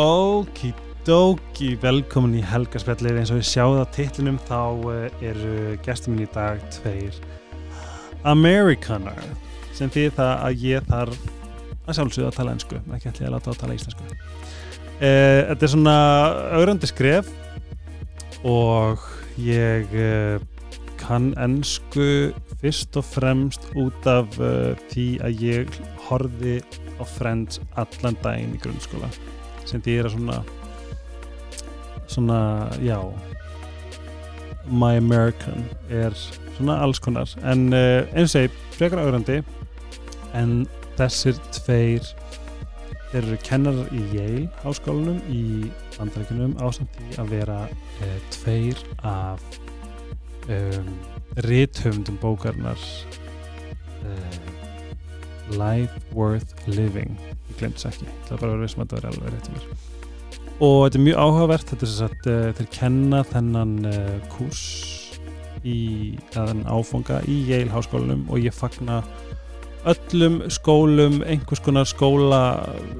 Okidoki, velkomin í helgarspjallið eins og við sjáum það titlinum þá eh, eru gestur mín í dag tveir Amerikanar sem því það að ég þarf að sjálfsögða að tala ennsku ekki ætla ég að láta að tala íslensku. Eh, Þetta er svona augrandi skref og ég eh, kann ennsku fyrst og fremst út af uh, því að ég horfi á Friends allan daginn í grunnskóla sem því er að svona svona, já My American er svona alls konar. En uh, eins og ég, frekar augrandi en þessir tveir eru kennar í Yale háskólanum í bandarækjunum ásamt í að vera uh, tveir af um, rithöfundum bókarnar uh, Life Worth Living ég glemt þess ekki, það er bara að vera sem að það er alveg rétt mér. Og þetta er mjög áhugavert þetta er þess að uh, þeir kenna þennan uh, kurs í þennan áfanga í Yale háskólanum og ég fagna öllum skólum einhvers konar skóla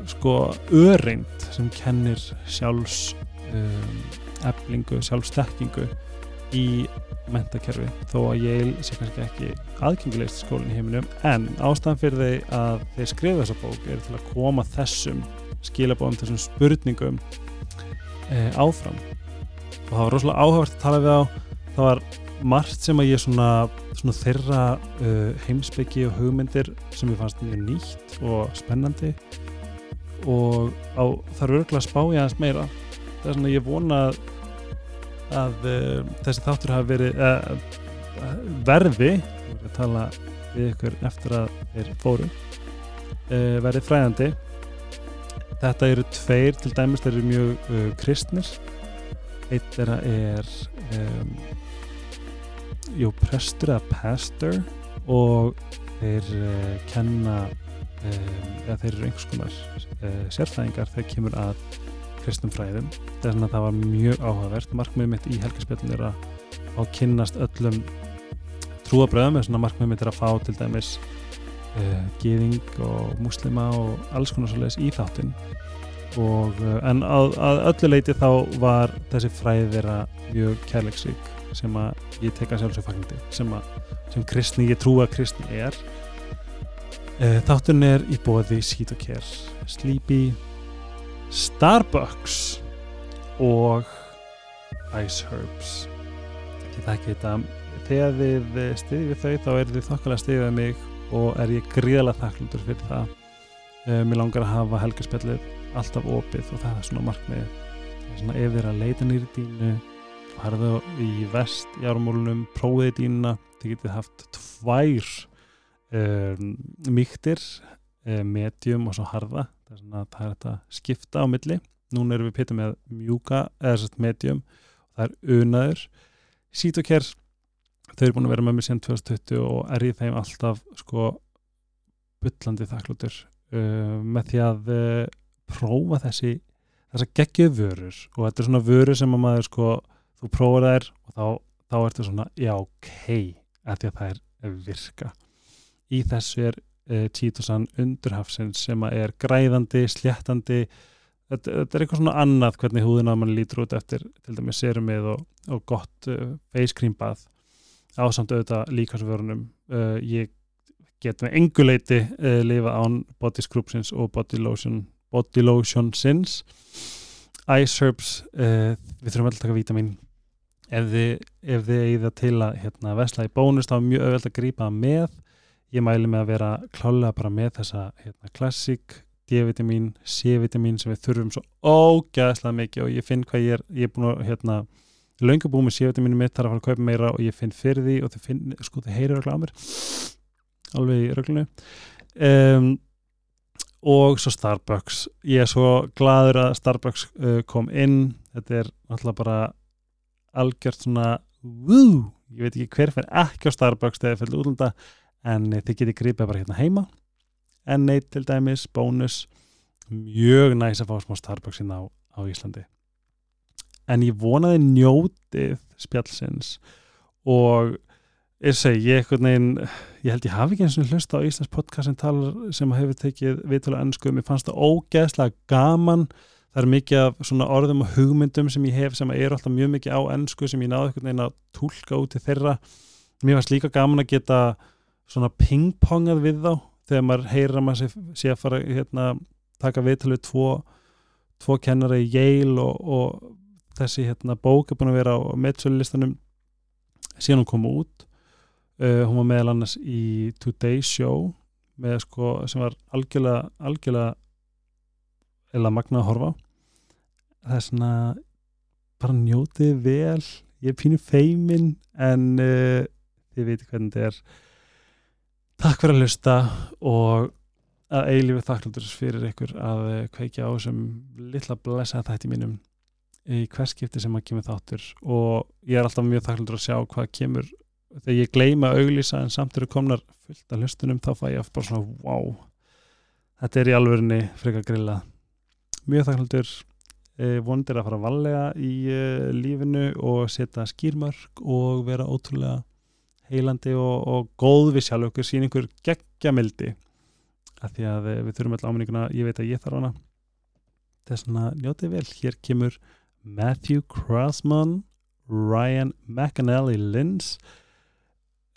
sko öreind sem kennir sjálfs um, eflingu, sjálfstekkingu í mentakerfi þó að Yale sé kannski ekki aðgengilegst skólinn í heiminum en ástæðan fyrir þeir að þeir skrifa þessa bók er til að koma þessum skilabóðum, þessum spurningum e, áfram. Og það var rosalega áhugavert að tala við á það var margt sem að ég svona, svona þeirra uh, heimsbyggi og hugmyndir sem ég fannst mjög nýtt og spennandi. Og á, það eru örgulega að spá ég aðeins meira. Það er svona ég vona að að uh, þessi þáttur hafi verið uh, verði að tala við ykkur eftir að þeir fóru uh, verið fræðandi þetta eru tveir til dæmis þeir eru mjög kristnir. Eitt er að er um, jú, prestur eða pastor og þeir kenna eða þeir eru einhvers konar sérfræðingar. Þegar kemur að kristnum fræðum. Þess að það var mjög áhugavert. Markmiðið mitt í helgarspjallin er að á kynnast öllum trúabröðum eða svona markmiðið mitt er að fá til dæmis uh, geðing og muslima og alls konar svo leiðis í þáttinn. Og uh, en að, að öllu leiti þá var þessi fræðið þeirra mjög kærleiksvík sem að ég teka sjálfsögfagndi sem að sem kristni, ég trú að kristni er. Uh, þáttun er í bóði Sít og Kér Sleepy Starbucks og Ice Herbs. Ég þekki þetta? Þegar þið stiðið við þau þá er þið þokkalega stiðið við mig og er ég gríðalega þakklútur fyrir það. Uh, mér langar að hafa helgarspjallið alltaf opið og það er svona markmið svona ef þið er að leita nýri dínu harðu í vest í árumólunum, prófiði dínuna þið getið haft tvær um, mýktir um, medium og svo harða er svona það er þetta skipta á milli. Núna erum við pitað með mjúka eða sérst medium og það er unaður. Sítokær þau eru búin að vera með mig síðan 2020 og er í þeim alltaf sko byllandi þakklútur uh, með því að uh, prófa þessi þessa geggið vörur. Og þetta er svona vörur sem að maður sko þú prófar þær og þá, þá ertu svona já ok, að því að það er virka. Í þessu er eh, undurhafsins sem er græðandi, sléttandi. Þetta, þetta er eitthvað svona annað hvernig húðina mann lítur út eftir til dæmis serumið og, og gott uh, face cream bað ásamt auðvitað líkasvörunum uh, ég get með enguleiti uh, lifa án body scrubsins og body lotion body lotion sins ice herbs við þurfum alltaf að taka vítamin. Ef þið, ef þið eigið til að hérna, vesla í bónus þá er mjög auðvitað að grípa með ég mæli með að vera klálega bara með þessa hérna, klassík D-vitamin, C-vitamin sem við þurfum svo ógæðslega mikið og ég finn hvað ég er, ég er búin að hérna, löngu búið með C-vitaminu mitt þar að fara að kaupa meira og ég finn fyrir því og þið finn, sko þið heyrir öll á mér. Alveg í röglunu um, og svo Starbucks. Ég er svo gladur að Starbucks uh, kom inn. Þetta er alltaf bara algjört svona wú, ég veit ekki hver fyrir ekki á Starbucks þegar það fyrir útlunda en þið getið gripið bara hérna heima. En neitt til dæmis, bónus mjög næst að fá smá Starbucks inn á, á Íslandi. En ég vonaði njótið spjallsins. Og ég segi, ég eitthvað neginn ég held ég hafi ekki eins og hlusta á Íslands podcast sem talar sem hefur tekið viðtölu ennsku, mér fannst það ógeðslega gaman. Það er mikið af svona orðum og hugmyndum sem ég hef sem eru alltaf mjög mikið á ennsku sem ég náðu einhvern veginn að tólka út í þeirra. Mér fannst líka gaman að geta svona pingpongað við þá þegar maður heyrir að maður sé, að fara hérna, taka viðtalið tvo, tvo kennara í Yale og, og þessi hérna, bók er búin að vera á meðsölulistanum síðan hún kom út uh, hún var meðal annars í Today Show með sko sem var algjörlega algjörlega eða magna að horfa það er svona bara njótið vel ég er pínu feimin en uh, þið veitir hvernig þetta er takk fyrir að hlusta og að eilífi þakklútur fyrir ykkur að uh, kveikja á þessum litla blessa þætti mínum í hverskipti sem að kemur þáttur. Og ég er alltaf mjög þakklútur að sjá hvað kemur. Þegar ég gleyma að auglýsa en samt eru komnar fullt af hlustunum þá fæ ég bara svona wow þetta er í alvörunni freka grilla mjög þakklútur eh, vondir að fara valega í eh, lífinu og setja skýrmörk og vera ótrúlega heilandi og, og góð við sjálf okkur sín einhver geggjamildi. Af því að eh, við þurfum alltaf áminninguna ég veit að ég þarf hana. Þess að njótið vel, hér kemur Matthew Crossman Ryan McAnally Lins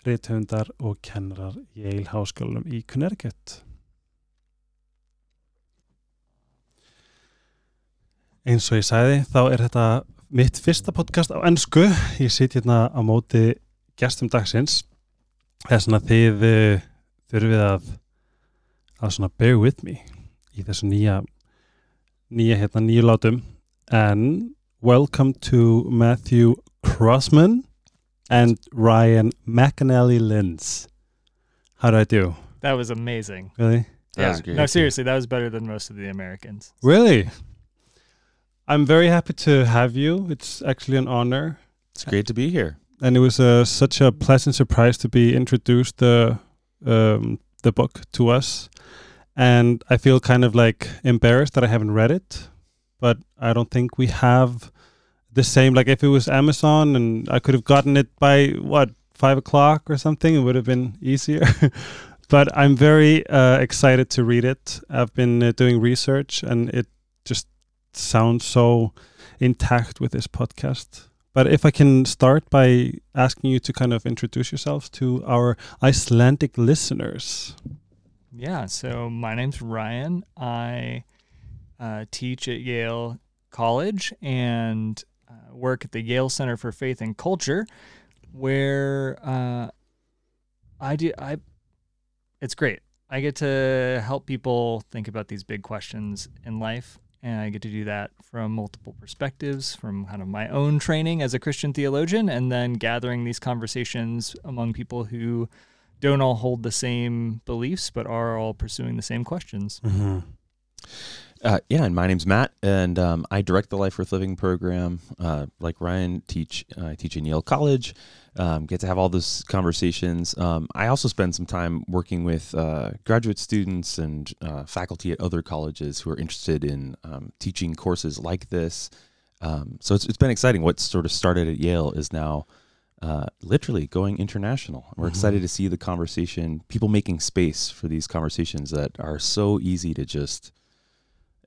reythundar og kennarar Yale Háskólanum í Connecticut. Eins og ég sæði þá er þetta mitt fyrsta podcast á ennsku ég sitt hérna á móti gestum dagsins þess að þið uh, þurfið að að svona bear with me í þessu nýja nýja hérna nýju látum en welcome to Matthew Croasmun and Ryan McAnnally-Linz how do I do? That was amazing. Really? That yeah. was. No, seriously, that was better than most of the Americans. Really? I'm very happy to have you. It's actually an honor. It's great to be here. And it was uh, such a pleasant surprise to be introduced the um, the book to us. And i feel kind of like embarrassed that i haven't read it but i don't think we have the same. Like if it was amazon and i could have gotten it by what five o'clock or something it would have been easier. But i'm very uh, excited to read it. I've been uh, doing research and it just sounds so intact with this podcast but if I can start by asking you to kind of introduce yourselves to our Icelandic listeners. Yeah. So my name's Ryan. I uh, teach at Yale College and uh, work at the Yale Center for Faith and Culture, where uh, I do. I. It's great. I get to help people think about these big questions in life and I get to do that from multiple perspectives, from kind of my own training as a Christian theologian, and then gathering these conversations among people who don't all hold the same beliefs, but are all pursuing the same questions. Mm-hmm. Uh, yeah, and my name's Matt, and um, I direct the Life Worth Living program. Uh, like Ryan, teach uh, I teach in Yale College. Um, get to have all those conversations. Um, I also spend some time working with uh, graduate students and uh, faculty at other colleges who are interested in um, teaching courses like this. Um, so it's, it's been exciting. What sort of started at Yale is now uh, literally going international. We're Mhm. excited to see the conversation, people making space for these conversations that are so easy to just.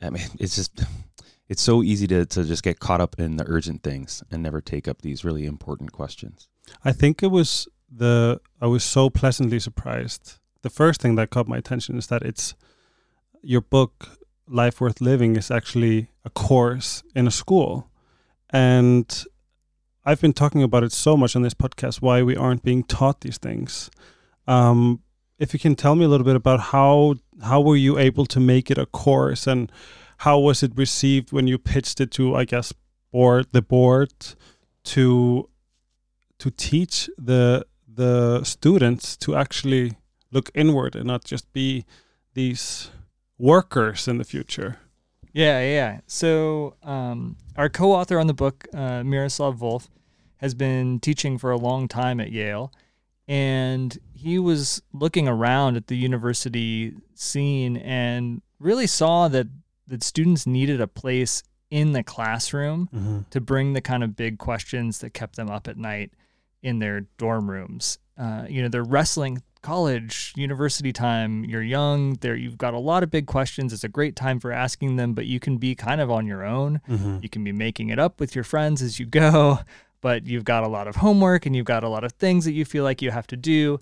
I mean, it's just it's so easy to to just get caught up in the urgent things and never take up these really important questions. I think it was the I was so pleasantly surprised. The first thing that caught my attention is that it's your book Life Worth Living is actually a course in a school. And I've been talking about it so much on this podcast why we aren't being taught these things. Um, if you can tell me a little bit about how how were you able to make it a course and how was it received when you pitched it to I guess board the board to to teach the the students to actually look inward and not just be these workers in the future. Yeah, yeah. So um, our co-author on the book, uh, Miroslav Volf, has been teaching for a long time at Yale, and he was looking around at the university scene and really saw that that students needed a place in the classroom Mm-hmm. to bring the kind of big questions that kept them up at night in their dorm rooms. Uh, you know, they're wrestling college, university time, you're young, there you've got a lot of big questions. It's a great time for asking them, but you can be kind of on your own. Mm-hmm. You can be making it up with your friends as you go, but you've got a lot of homework and you've got a lot of things that you feel like you have to do.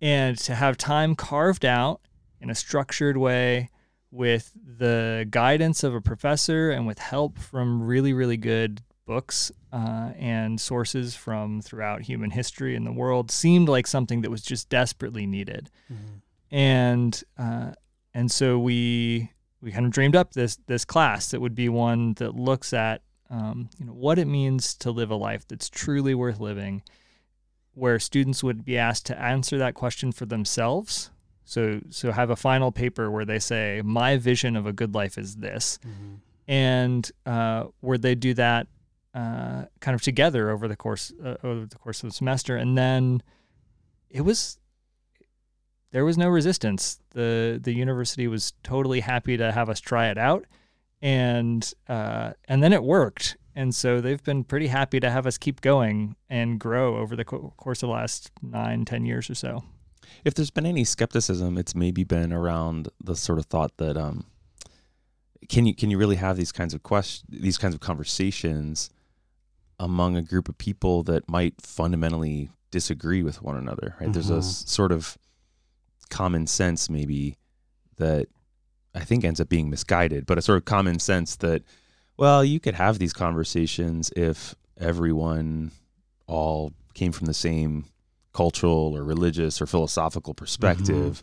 And to have time carved out in a structured way with the guidance of a professor and with help from really, really good books uh, and sources from throughout human history and the world seemed like something that was just desperately needed. And uh, and so we we kind of dreamed up this this class that would be one that looks at um, you know what it means to live a life that's truly worth living, where students would be asked to answer that question for themselves. So so have a final paper where they say my vision of a good life is this, and uh, where they do that uh, kind of together over the course uh, over the course of the semester, and then it was there was no resistance. the The university was totally happy to have us try it out, and uh, and then it worked. And so they've been pretty happy to have us keep going and grow over the co- course of the last nine, ten years or so. If there's been any skepticism, it's maybe been around the sort of thought that um, can you can you really have these kinds of questions, these kinds of conversations among a group of people that might fundamentally disagree with one another? Right? There's a Mhm. s- sort of common sense maybe that I think ends up being misguided, but a sort of common sense that well, you could have these conversations if everyone all came from the same cultural or religious or philosophical perspective.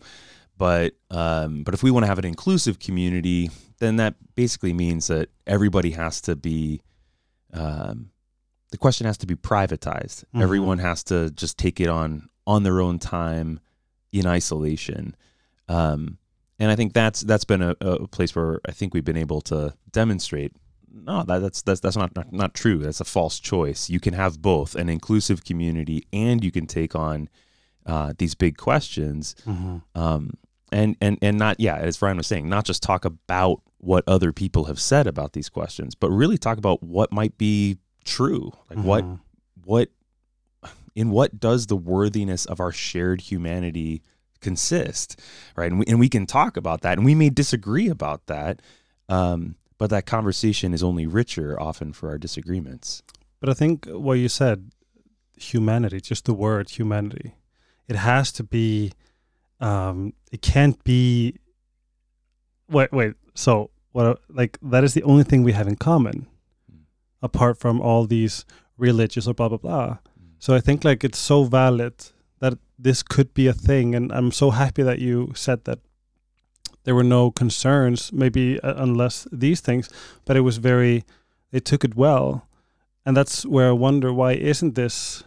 But um, but if we want to have an inclusive community, then that basically means that everybody has to be um, the question has to be privatized. Mhm. Everyone has to just take it on on their own time in isolation. Um, and I think that's that's been a, a place where I think we've been able to demonstrate no, that, that's that's that's not, not not true. That's a false choice. You can have both an inclusive community, and you can take on uh, these big questions, Mm-hmm. um, and and and not yeah, as Ryan was saying, not just talk about what other people have said about these questions, but really talk about what might be true. Like what Mm-hmm. what in what does the worthiness of our shared humanity consist, right? And we and we can talk about that, and we may disagree about that. Um, but that conversation is only richer often for our disagreements. But I think what you said, humanity, just the word humanity, it has to be, um, it can't be. Wait, wait. So what? Like that is the only thing we have in common, apart from all these religious or blah blah blah. So I think like it's so valid that this could be a thing, and I'm so happy that you said that there were no concerns, maybe uh, unless these things, but it was very. They took it well, and that's where I wonder why isn't this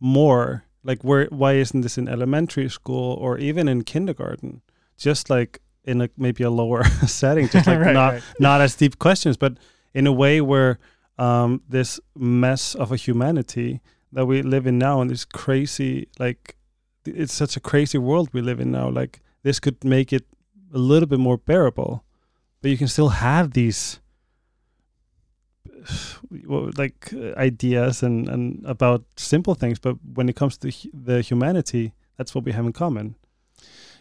more like where why isn't this in elementary school or even in kindergarten? Just like in a maybe a lower setting, just like Right, not right. not as deep questions, but in a way where um, this mess of a humanity that we live in now and this crazy like it's such a crazy world we live in now like this could make it a little bit more bearable. But you can still have these like uh, ideas and, and about simple things but when it comes to the humanity that's what we have in common.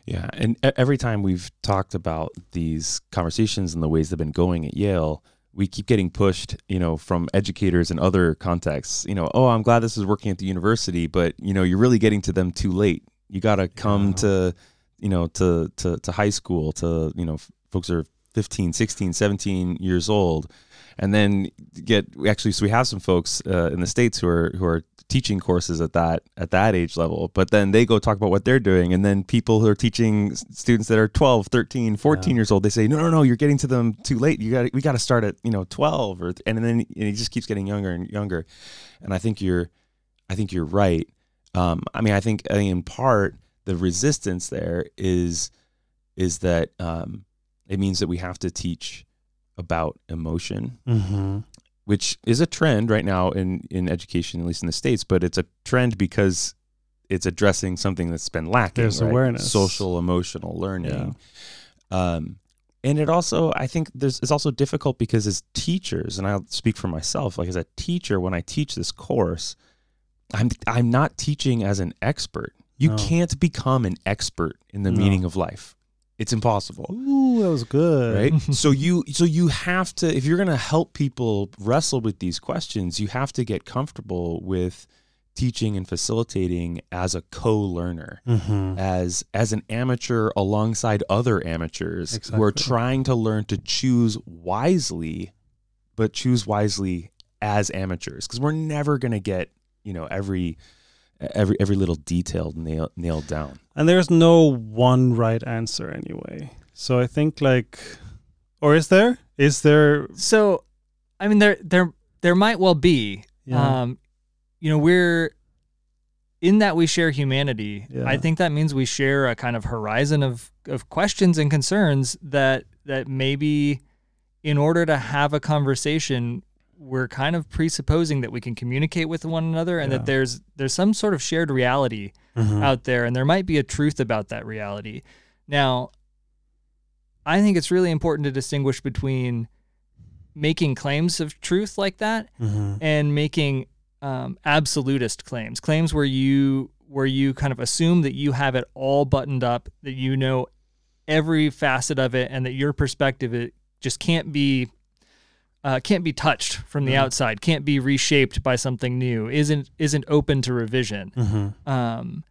Yeah, and every time we've talked about these conversations and the ways they've been going at Yale, we keep getting pushed, you know, from educators and other contexts. You know, oh, I'm glad this is working at the university, but you know, you're really getting to them too late. You got to come Yeah. to, you know, to to to high school to, you know, f- folks are 15, 16, 17 years old. And then get actually so we have some folks uh, in the states who are who are teaching courses at that at that age level but then they go talk about what they're doing and then people who are teaching students that are 12 13 14 Yeah. years old they say no no no you're getting to them too late you got we got to start at you know 12 or and then and it just keeps getting younger and younger and i think you're i think you're right um, i mean i think, I think in part the resistance there is is that um, it means that we have to teach about emotion mm-hmm. Which is a trend right now in in education, at least in the states. But it's a trend because it's addressing something that's been lacking. There's right? awareness. social emotional learning. Um, and it also, I think, there's it's also difficult because as teachers, and I'll speak for myself, like as a teacher, when I teach this course, I'm I'm not teaching as an expert. You No. can't become an expert in the No. meaning of life. It's impossible. Ooh, that was good. Right? so you so you have to if you're going to help people wrestle with these questions, you have to get comfortable with teaching and facilitating as a co-learner. Mm-hmm. as as an amateur alongside other amateurs who are trying to learn to choose wisely but choose wisely as amateurs because we're never going to get you know every every every little detail nail, nailed down And there's no one right answer anyway. So I think like, or is there? Is there? So, I mean, there there there might well be. Yeah. Um, you know, we're in that we share humanity. Yeah. I think that means we share a kind of horizon of of questions and concerns that that maybe in order to have a conversation we're kind of presupposing that we can communicate with one another and Yeah. that there's there's some sort of shared reality Mhm. out there and there might be a truth about that reality. Now, I think it's really important to distinguish between making claims of truth like that Mhm. and making um, absolutist claims, claims where you where you kind of assume that you have it all buttoned up, that you know every facet of it, and that your perspective it just can't be uh, can't be touched from the Mhm. outside, can't be reshaped by something new, isn't isn't open to revision. Mhm. Um,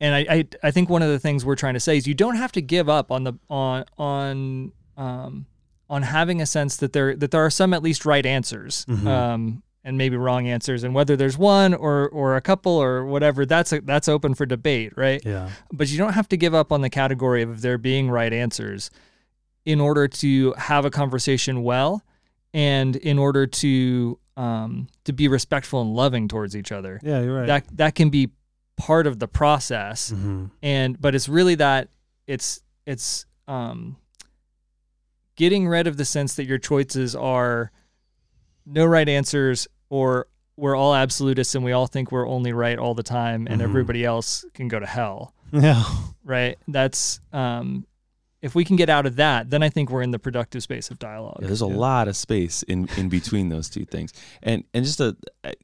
and I, I I think one of the things we're trying to say is you don't have to give up on the on on um, on having a sense that there that there are some at least right answers. Mhm. Um, and maybe wrong answers, and whether there's one or or a couple or whatever, that's a, that's open for debate, right? Yeah. But you don't have to give up on the category of there being right answers in order to have a conversation well, and in order to um, to be respectful and loving towards each other Yeah, you're right. that that can be part of the process Mhm. and but it's really that it's it's um getting rid of the sense that your choices are no right answers or we're all absolutists and we all think we're only right all the time and Mhm. everybody else can go to hell Yeah. right that's um if we can get out of that then i think we're in the productive space of dialogue Yeah, there's a Yeah. lot of space in in between those two things, and and just a, I-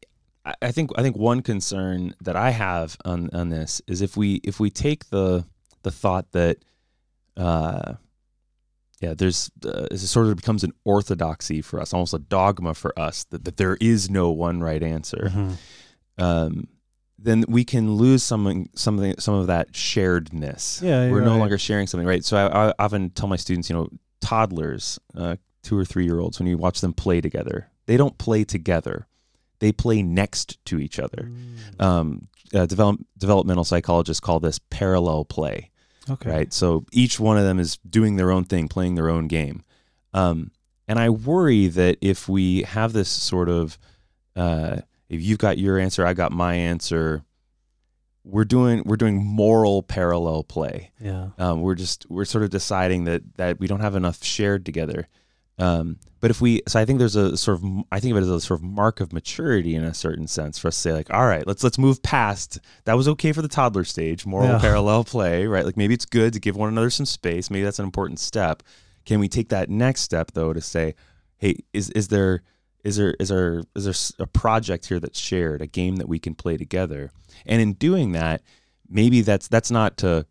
I think I think one concern that I have on on this is if we if we take the the thought that, uh, yeah, there's uh, it sort of becomes an orthodoxy for us, almost a dogma for us that that there is no one right answer. Mhm. Um, then we can lose something, something, some of that sharedness. Yeah, we're no right. longer sharing something, right? So I, I often tell my students, you know, toddlers, uh, two or three year olds, when you watch them play together, they don't play together; they play next to each other. Mm. Um, uh, develop, developmental psychologists call this parallel play Okay. right? So each one of them is doing their own thing, playing their own game. Um, and I worry that if we have this sort of, uh, if you've got your answer, I got my answer, we're doing we're doing moral parallel play. Yeah. Um, we're just we're sort of deciding that that we don't have enough shared together. Um, but if we, so I think there's a sort of, I think of it as a sort of mark of maturity in a certain sense for us to say like, all right, let's let's move past. That was okay for the toddler stage, moral Yeah. parallel play, right? Like maybe it's good to give one another some space. Maybe that's an important step. Can we take that next step though to say, hey, is is there is there is there a project here that's shared, a game that we can play together? And in doing that, maybe that's that's not to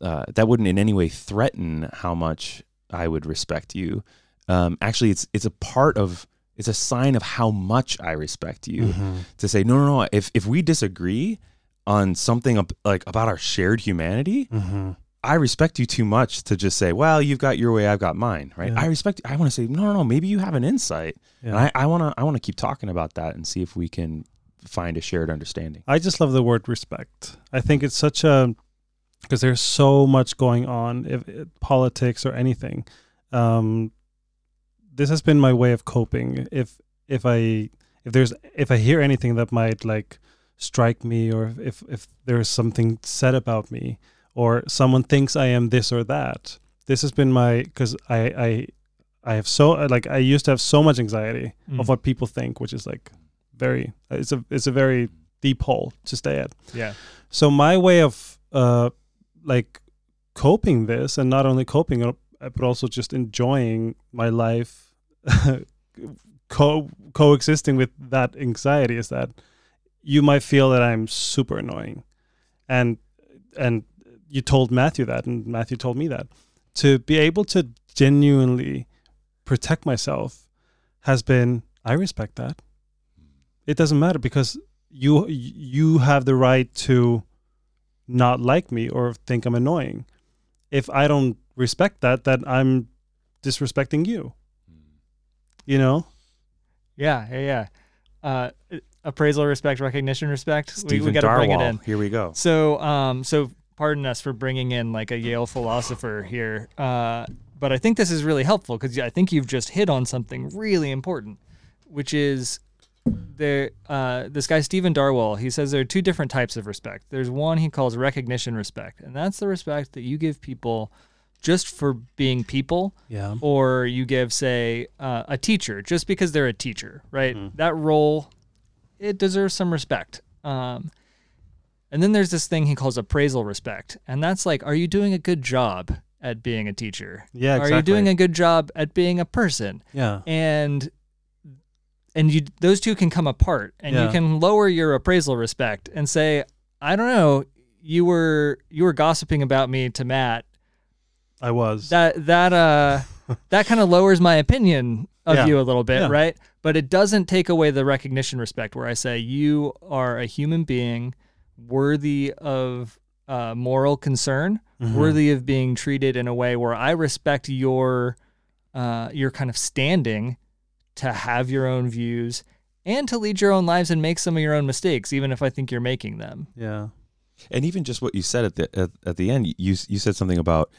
uh, that wouldn't in any way threaten how much I would respect you. Um, actually, it's it's a part of it's a sign of how much I respect you Mhm. to say no, no, no. If if we disagree on something like about our shared humanity, Mhm. I respect you too much to just say, well, you've got your way, I've got mine, right? Yeah. I respect. I want to say, no, no, no. Maybe you have an insight, Yeah. and I, I want to I want to keep talking about that and see if we can find a shared understanding. I just love the word respect. I think it's such a because there's so much going on, if, if politics or anything. Um, this has been my way of coping. If if I if there's if I hear anything that might like strike me, or if if there's something said about me, or someone thinks I am this or that, this has been my because I I I have so like I used to have so much anxiety Mm. of what people think, which is like very it's a it's a very deep hole to stay at. yeah So my way of uh like coping this and not only coping uh, but also just enjoying my life co coexisting with that anxiety is that you might feel that I'm super annoying and and you told Matthew that, and Matthew told me that. To be able to genuinely protect myself has been. I respect that. It doesn't matter because you you have the right to not like me or think I'm annoying. If I don't respect that, then I'm disrespecting you. You know? Yeah, yeah, yeah. Uh, appraisal, respect, recognition, respect. Stephen we we got to bring it in. Here we go. So, um, so pardon us for bringing in like a Yale philosopher here, uh, but I think this is really helpful because I think you've just hit on something really important, which is there. Uh, this guy Stephen Darwall, he says there are two different types of respect. There's one he calls recognition respect, and that's the respect that you give people just for being people Yeah. or you give say uh, a teacher just because they're a teacher right Mhm. that role it deserves some respect um, and then there's this thing he calls appraisal respect and that's like are you doing a good job at being a teacher Yeah, exactly. are you doing a good job at being a person Yeah. and and you those two can come apart and you can lower your appraisal respect and say i don't know you were you were gossiping about me to matt I was. that that uh that kind of lowers my opinion of Yeah. you a little bit, Yeah. right? But it doesn't take away the recognition respect where I say you are a human being worthy of uh, moral concern, Mhm. worthy of being treated in a way where I respect your uh, your kind of standing to have your own views and to lead your own lives and make some of your own mistakes, even if I think you're making them. Yeah. And even just what you said at the at, at the end, you you said something about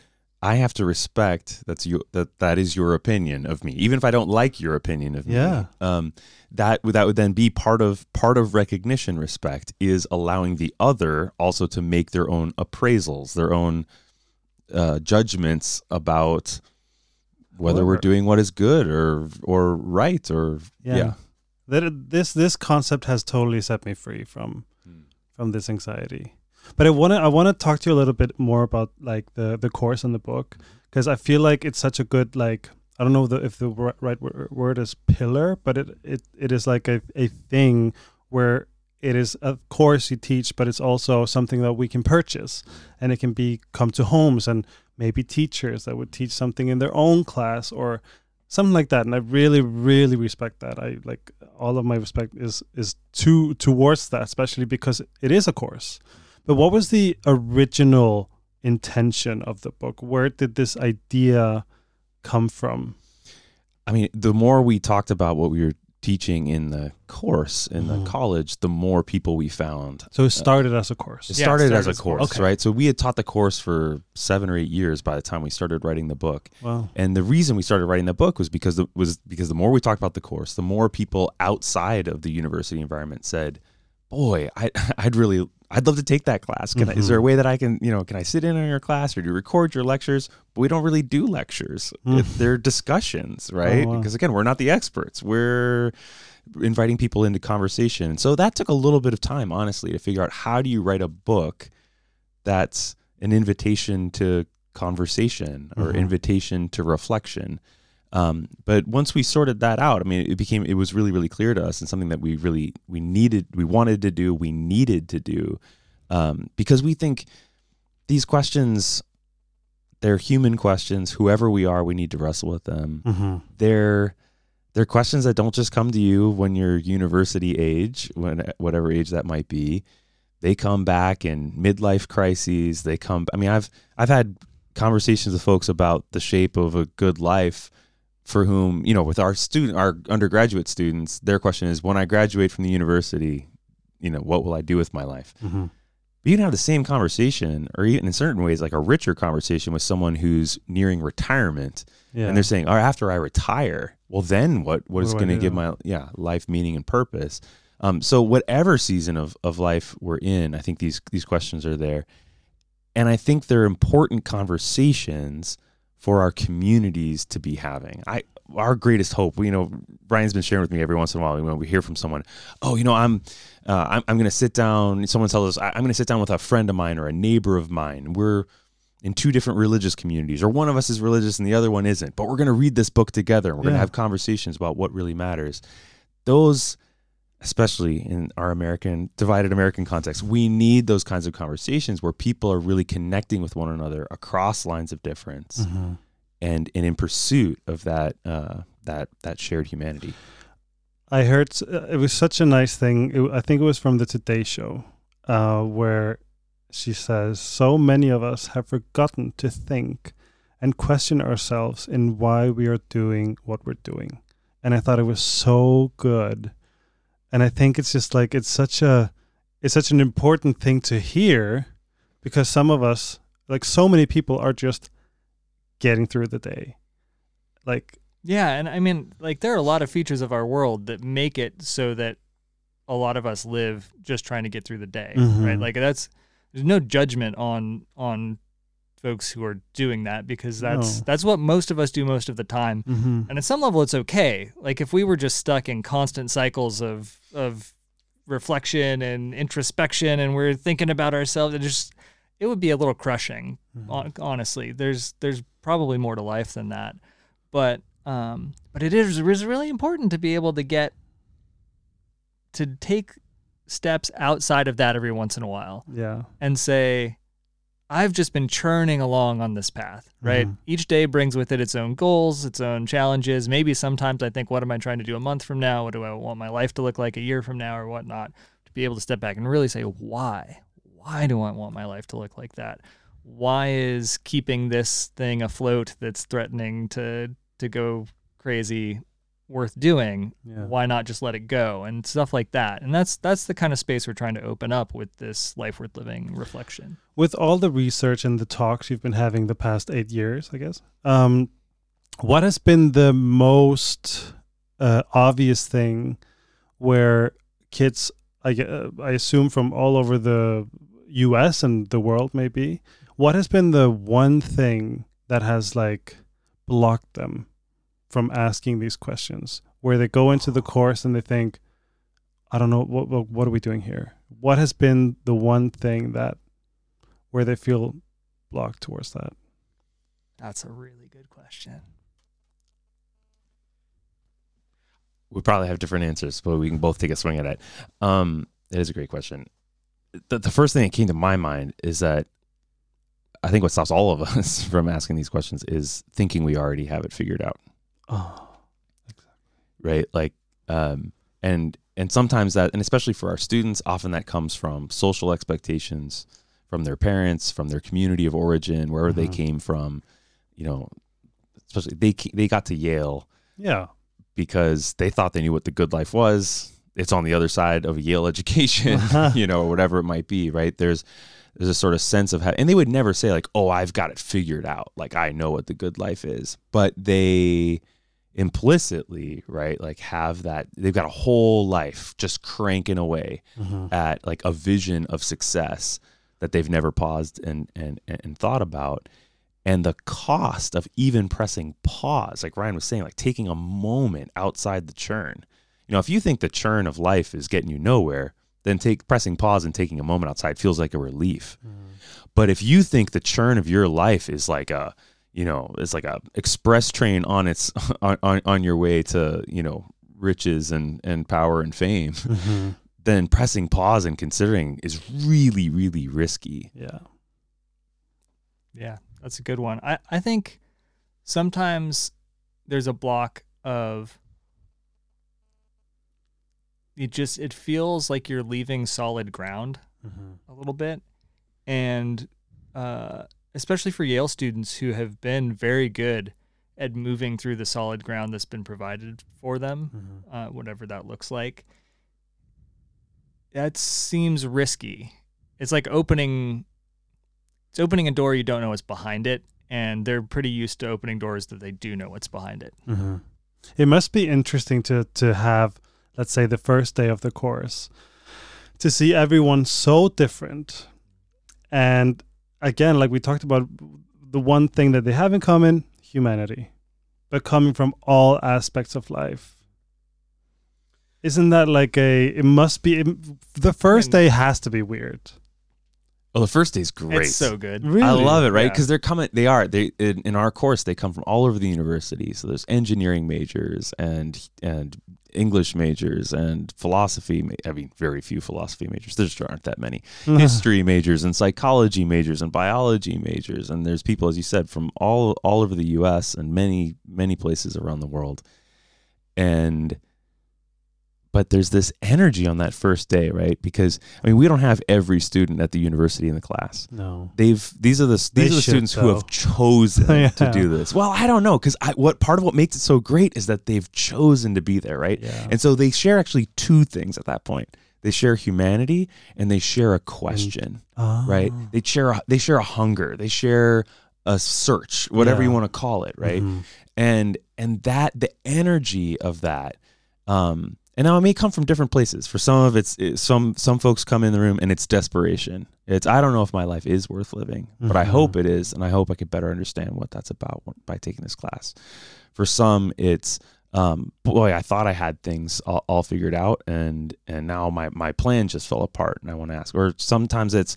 I have to respect that's you that that is your opinion of me, even if I don't like your opinion of Yeah. me. Um, that would that would then be part of part of recognition. Respect is allowing the other also to make their own appraisals, their own uh, judgments about whether we're doing what is good or or right or Yeah. yeah. That this this concept has totally set me free from Hmm. from this anxiety. But I want to I want to talk to you a little bit more about like the the course and the book mm-hmm. because I feel like it's such a good like I don't know the, if the ri- right word is pillar, but it it, it is like a, a thing where it is a course you teach, but it's also something that we can purchase, and it can be come to homes and maybe teachers that would teach something in their own class or something like that. And I really really respect that. I like all of my respect is is to towards that, especially because it is a course. But what was the original intention of the book? Where did this idea come from? I mean, the more we talked about what we were teaching in the course in the mm. college, the more people we found. So it started as a course. It Yeah, started, started as a as a course. course, Okay. right? So we had taught the course for seven or eight years by the time we started writing the book. Wow. And the reason we started writing the book was because the, was because the more we talked about the course, the more people outside of the university environment said, "Boy, I, I'd really, I'd love to take that class. Can I, is there a way that I can, you know, can I sit in on your class or do you record your lectures? But we don't really do lectures. Mm. They're discussions, right? wow. Because again, we're not the experts. We're inviting people into conversation. So that took a little bit of time, honestly, to figure out how do you write a book that's an invitation to conversation or Mhm. invitation to reflection. Um, but once we sorted that out, I mean, it became it was really really clear to us and something that we really we needed, we wanted to do, we needed to do, um, because we think these questions, they're human questions. Whoever we are, we need to wrestle with them Mm-hmm. they're they're questions that don't just come to you when you're university age, when whatever age that might be. They come back in midlife crises. They come. I mean, I've I've had conversations with folks about the shape of a good life for whom you know with our student our undergraduate students their question is when i graduate from the university you know what will i do with my life Mm-hmm. but you can have the same conversation or even in certain ways like a richer conversation with someone who's nearing retirement Yeah. and they're saying, "Oh, after I retire, well, then what? What What is going to give my yeah life meaning and purpose?" Um, so whatever season of of life we're in, I think these these questions are there, and I think they're important conversations for our communities to be having. I our greatest hope, you know, Ryan's been sharing with me every once in a while when we hear from someone, oh, you know, I'm, uh, I'm, I'm going to sit down. Someone tells us I- I'm going to sit down with a friend of mine or a neighbor of mine. We're in two different religious communities, or one of us is religious and the other one isn't. But we're going to read this book together. and We're going to have conversations about what really matters. Those, especially in our American divided American context, we need those kinds of conversations where people are really connecting with one another across lines of difference Mhm. and and in pursuit of that uh, that that shared humanity. I heard uh, it was such a nice thing. It, I think it was from the Today Show, uh, where she says, "So many of us have forgotten to think and question ourselves in why we are doing what we're doing." And I thought it was so good, and I think it's just like it's such a it's such an important thing to hear because some of us, like so many people, are just getting through the day, like Yeah, and I mean, like there are a lot of features of our world that make it so that a lot of us live just trying to get through the day, Mhm. right? Like that's there's no judgment on on folks who are doing that because that's No. that's what most of us do most of the time. mhm. And at some level it's okay. Like if we were just stuck in constant cycles of of reflection and introspection and we're thinking about ourselves, it just it would be a little crushing Mhm. honestly there's there's probably more to life than that but um but it is, it is really important to be able to get to take steps outside of that every once in a while yeah. and say i've just been churning along on this path right? Mhm. each day brings with it its own goals its own challenges. Maybe sometimes i think what am i trying to do a month from now? What do i want my life to look like a year from now or whatnot? To be able to step back and really say why? Why do i want my life to look like that? Why is keeping this thing afloat that's threatening to to go crazy worth doing Yeah. why not just let it go and stuff like that and that's that's the kind of space we're trying to open up with this life worth living reflection with all the research and the talks you've been having the past eight years, I guess, um, what has been the most uh, obvious thing where kids, I, uh, I assume from all over the U.S. and the world, maybe, what has been the one thing that has like blocked them from asking these questions, where they go into the course and they think, I don't know what what, what are we doing here? What has been the one thing that where they feel blocked towards that? that's a really good question we probably have different answers, but we can both take a swing at it. Um, it is a great question. The, the first thing that came to my mind is that I think what stops all of us from asking these questions is thinking we already have it figured out, Oh, right? Like, um, and and sometimes that, and especially for our students, often that comes from social expectations, from their parents, from their community of origin, wherever they Mhm. came from. You know, especially they they got to Yale yeah. because they thought they knew what the good life was. It's on the other side of a Yale education, you know, or whatever it might be, right? There's there's a sort of sense of how, and they would never say like, "Oh, I've got it figured out. Like I know what the good life is," but they implicitly, right, like have that. They've got a whole life just cranking away Mhm. at like a vision of success that they've never paused and and and thought about and the cost of even pressing pause like Ryan was saying like taking a moment outside the churn you know if you think the churn of life is getting you nowhere then take pressing pause and taking a moment outside feels like a relief but if you think the churn of your life is like a you know it's like a express train on its on, on, on your way to you know riches and and power and fame Mhm. then pressing pause and considering is really, really risky. Yeah. Yeah, that's a good one. I, I think sometimes there's a block of it just it feels like you're leaving solid ground Mhm. a little bit. And uh, especially for Yale students who have been very good at moving through the solid ground that's been provided for them, Mhm. uh, whatever that looks like. That seems risky. It's like opening it's opening a door you don't know what's behind it, and they're pretty used to opening doors that they do know what's behind it. Mhm. It must be interesting to to have, let's say, the first day of the course, to see everyone so different, and again, like we talked about, the one thing that they have in common: humanity, but coming from all aspects of life. Isn't that like a? It must be. It, the first mean- day has to be weird. Oh, the first day's great. It's so good. Really? I love it, right? Yeah. Because they're coming. They are. They in, in our course. They come from all over the university. So there's engineering majors and and English majors and philosophy. ma- I mean, very few philosophy majors. There just aren't that many. Uh-huh. History majors and psychology majors and biology majors. And there's people, as you said, from all all over the U.S. and many many places around the world. And but there's this energy on that first day, right? Because I mean, we don't have every student at the university in the class No. they've these are the They these are the should, students who have chosen Yeah. to do this. Well, I don't know because I what part of what makes it so great is that they've chosen to be there, right? Yeah. And so they share actually two things at that point. They share humanity and they share a question, Ah. right? They share a, they share a hunger, they share a search, whatever you want to call it, right? Mhm. and and that the energy of that um and now it may come from different places. For some of it's it, some some folks come in the room and it's desperation. It's i don't know if my life is worth living but i hope it is and i hope i could better understand what that's about by taking this class. For some it's um boy i thought i had things all, all figured out and and now my my plan just fell apart and i want to ask or sometimes it's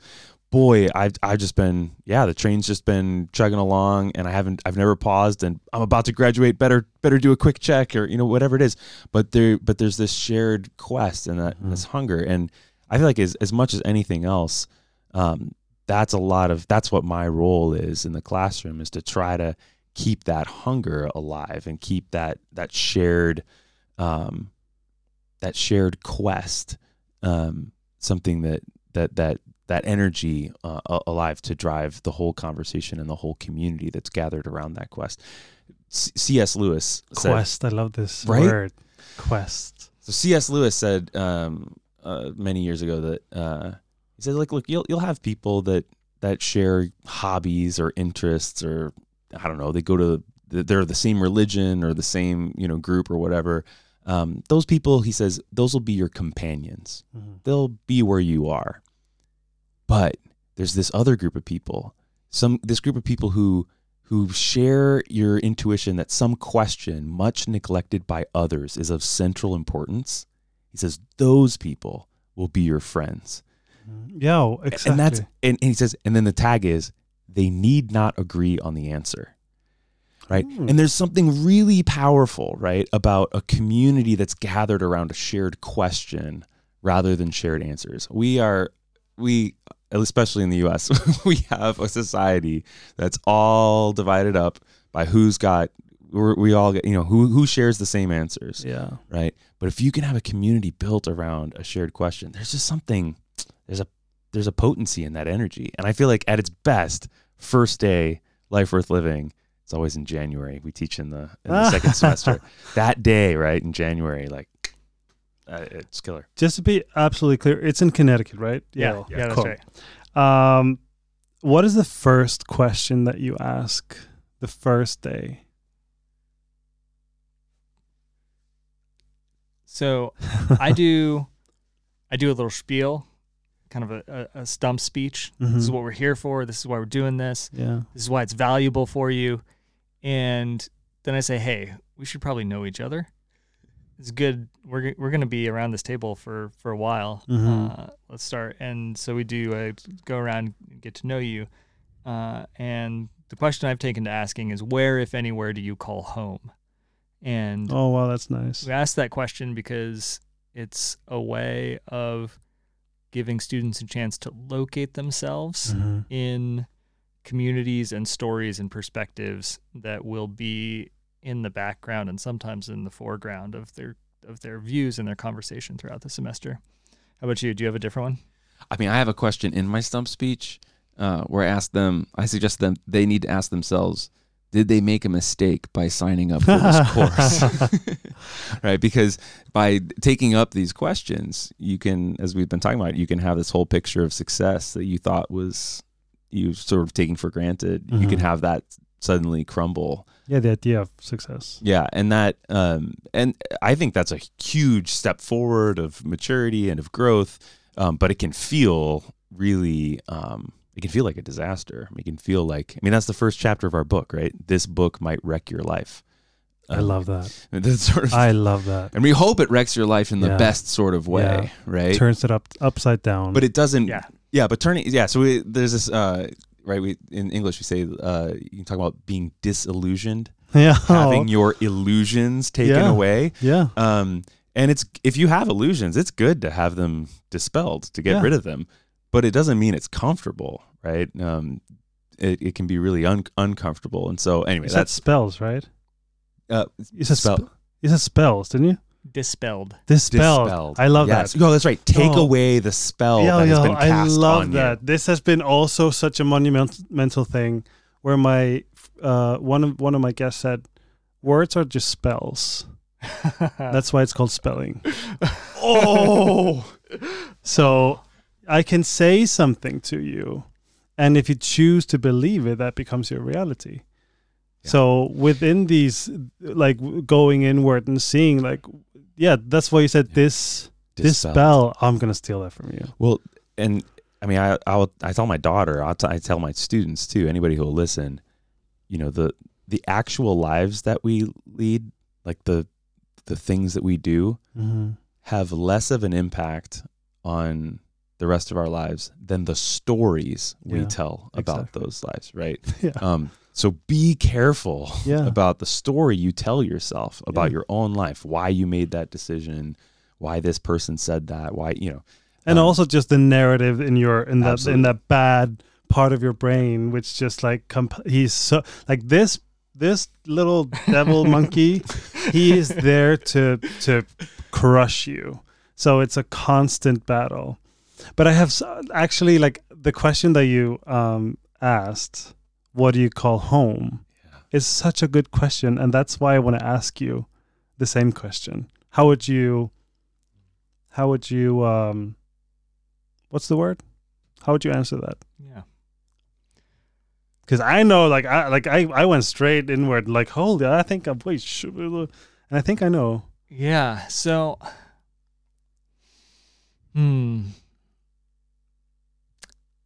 boy, I've I've just been yeah, the train's just been chugging along, and I haven't I've never paused, and I'm about to graduate. Better better do a quick check or you know whatever it is. But there but there's this shared quest and that Mhm. this hunger, and I feel like as as much as anything else, um, that's a lot of that's what my role is in the classroom is to try to keep that hunger alive and keep that that shared um, that shared quest um, something that that that that energy uh, alive to drive the whole conversation and the whole community that's gathered around that quest. C- C.S. Lewis said, Quest. I love this Right? word. Quest. so C.S. Lewis said um, uh, many years ago that uh, he said, like, look, you'll you'll have people that that share hobbies or interests or I don't know, they go to they're the same religion or the same you know group or whatever. Um, those people, he says, those will be your companions. Mhm. They'll be where you are. But there's this other group of people, some this group of people who who share your intuition that some question much neglected by others is of central importance. He says those people will be your friends. Mhm. Yeah, exactly. And that's and, and he says and then the tag is they need not agree on the answer. Right? Hmm. And there's something really powerful, right, about a community that's gathered around a shared question rather than shared answers. We are we especially in the US, we have a society that's all divided up by who's got we're, all get, you know, who who shares the same answers yeah. right? But if you can have a community built around a shared question, there's just something there's a there's a potency in that energy. And I feel like at its best, first day, life worth living, it's always in January. We teach in the in the second semester. That day, right, in January, like uh, it's killer. Just to be absolutely clear, it's in Connecticut, right? Yeah, Yale. yeah, that's Cool. right. Um, what is the first question that you ask the first day? So I do, I do a little spiel, kind of a, a, a stump speech. This is Mhm. what we're here for. This is why we're doing this. Yeah. This is why it's valuable for you. And then I say, hey, we should probably know each other. It's good. We're we're gonna be around this table for for a while. Mhm. Uh, let's start. And so we do go around, and get to know you. Uh, and the question I've taken to asking is, where, if anywhere, do you call home? And Oh wow, that's nice. we ask that question because it's a way of giving students a chance to locate themselves Mhm. in communities and stories and perspectives that will be in the background and sometimes in the foreground of their of their views and their conversation throughout the semester. How about you? Do you have a different one? I mean, I have a question in my stump speech uh, where I ask them, I suggest them they need to ask themselves, did they make a mistake by signing up for this course? right? Because by taking up these questions, you can, as we've been talking about, you can have this whole picture of success that you thought was you sort of taking for granted. You can Mhm. have that suddenly crumble. Yeah, the idea of success. Yeah, and that um and I think that's a huge step forward of maturity and of growth. Um, but it can feel really um it can feel like a disaster. It can feel like I mean that's the first chapter of our book, right? This book might wreck your life. I Um, love that. sort of I love that. and we hope it wrecks your life in the Yeah. best sort of way, Yeah. right? Turns it up upside down. But it doesn't Yeah. Yeah, but turning yeah, so we, there's this uh right we in English we say uh you can talk about being disillusioned, Yeah. having your illusions taken Yeah. away. yeah. Um and it's if you have illusions, it's good to have them dispelled to get Yeah. rid of them, but it doesn't mean it's comfortable, right? Um it, it can be really un- uncomfortable. And so anyway, You that's spells, right? uh You said spell- sp- you said spells, didn't you? Dispelled. Dispelled. dispelled. I love yes. that. Oh, that's right. Take Oh. away the spell Yo, that has yo, been I love on that. you. This has been also such a monumental thing where my uh, one of one of my guests said words are just spells. That's why it's called spelling. Oh. So I can say something to you, and if you choose to believe it, that becomes your reality. Yeah. So within these, like going inward and seeing, like, yeah, that's why you said Yeah. this this spell. I'm gonna steal that from you. Well, and I mean, I I'll, I tell my daughter, I'll t- I tell my students too, anybody who will listen, you know, the the actual lives that we lead, like the the things that we do, Mm-hmm. have less of an impact on the rest of our lives than the stories we Yeah, tell about exactly. those lives, right? Yeah. Um, so be careful Yeah. about the story you tell yourself about Yeah. your own life, why you made that decision, why this person said that, why you know. and Um, also just the narrative in your in that in that bad part of your brain which just like comp- he's so like this this little devil monkey he is there to to crush you so it's a constant battle but i have actually like the question that you um asked what do you call home is such a good question and that's why i want to ask you the same question how would you how would you um what's the word how would you answer that yeah. because i know like i like i i went straight inward like holy i think i'm wait and i think i know Yeah. So, hmm.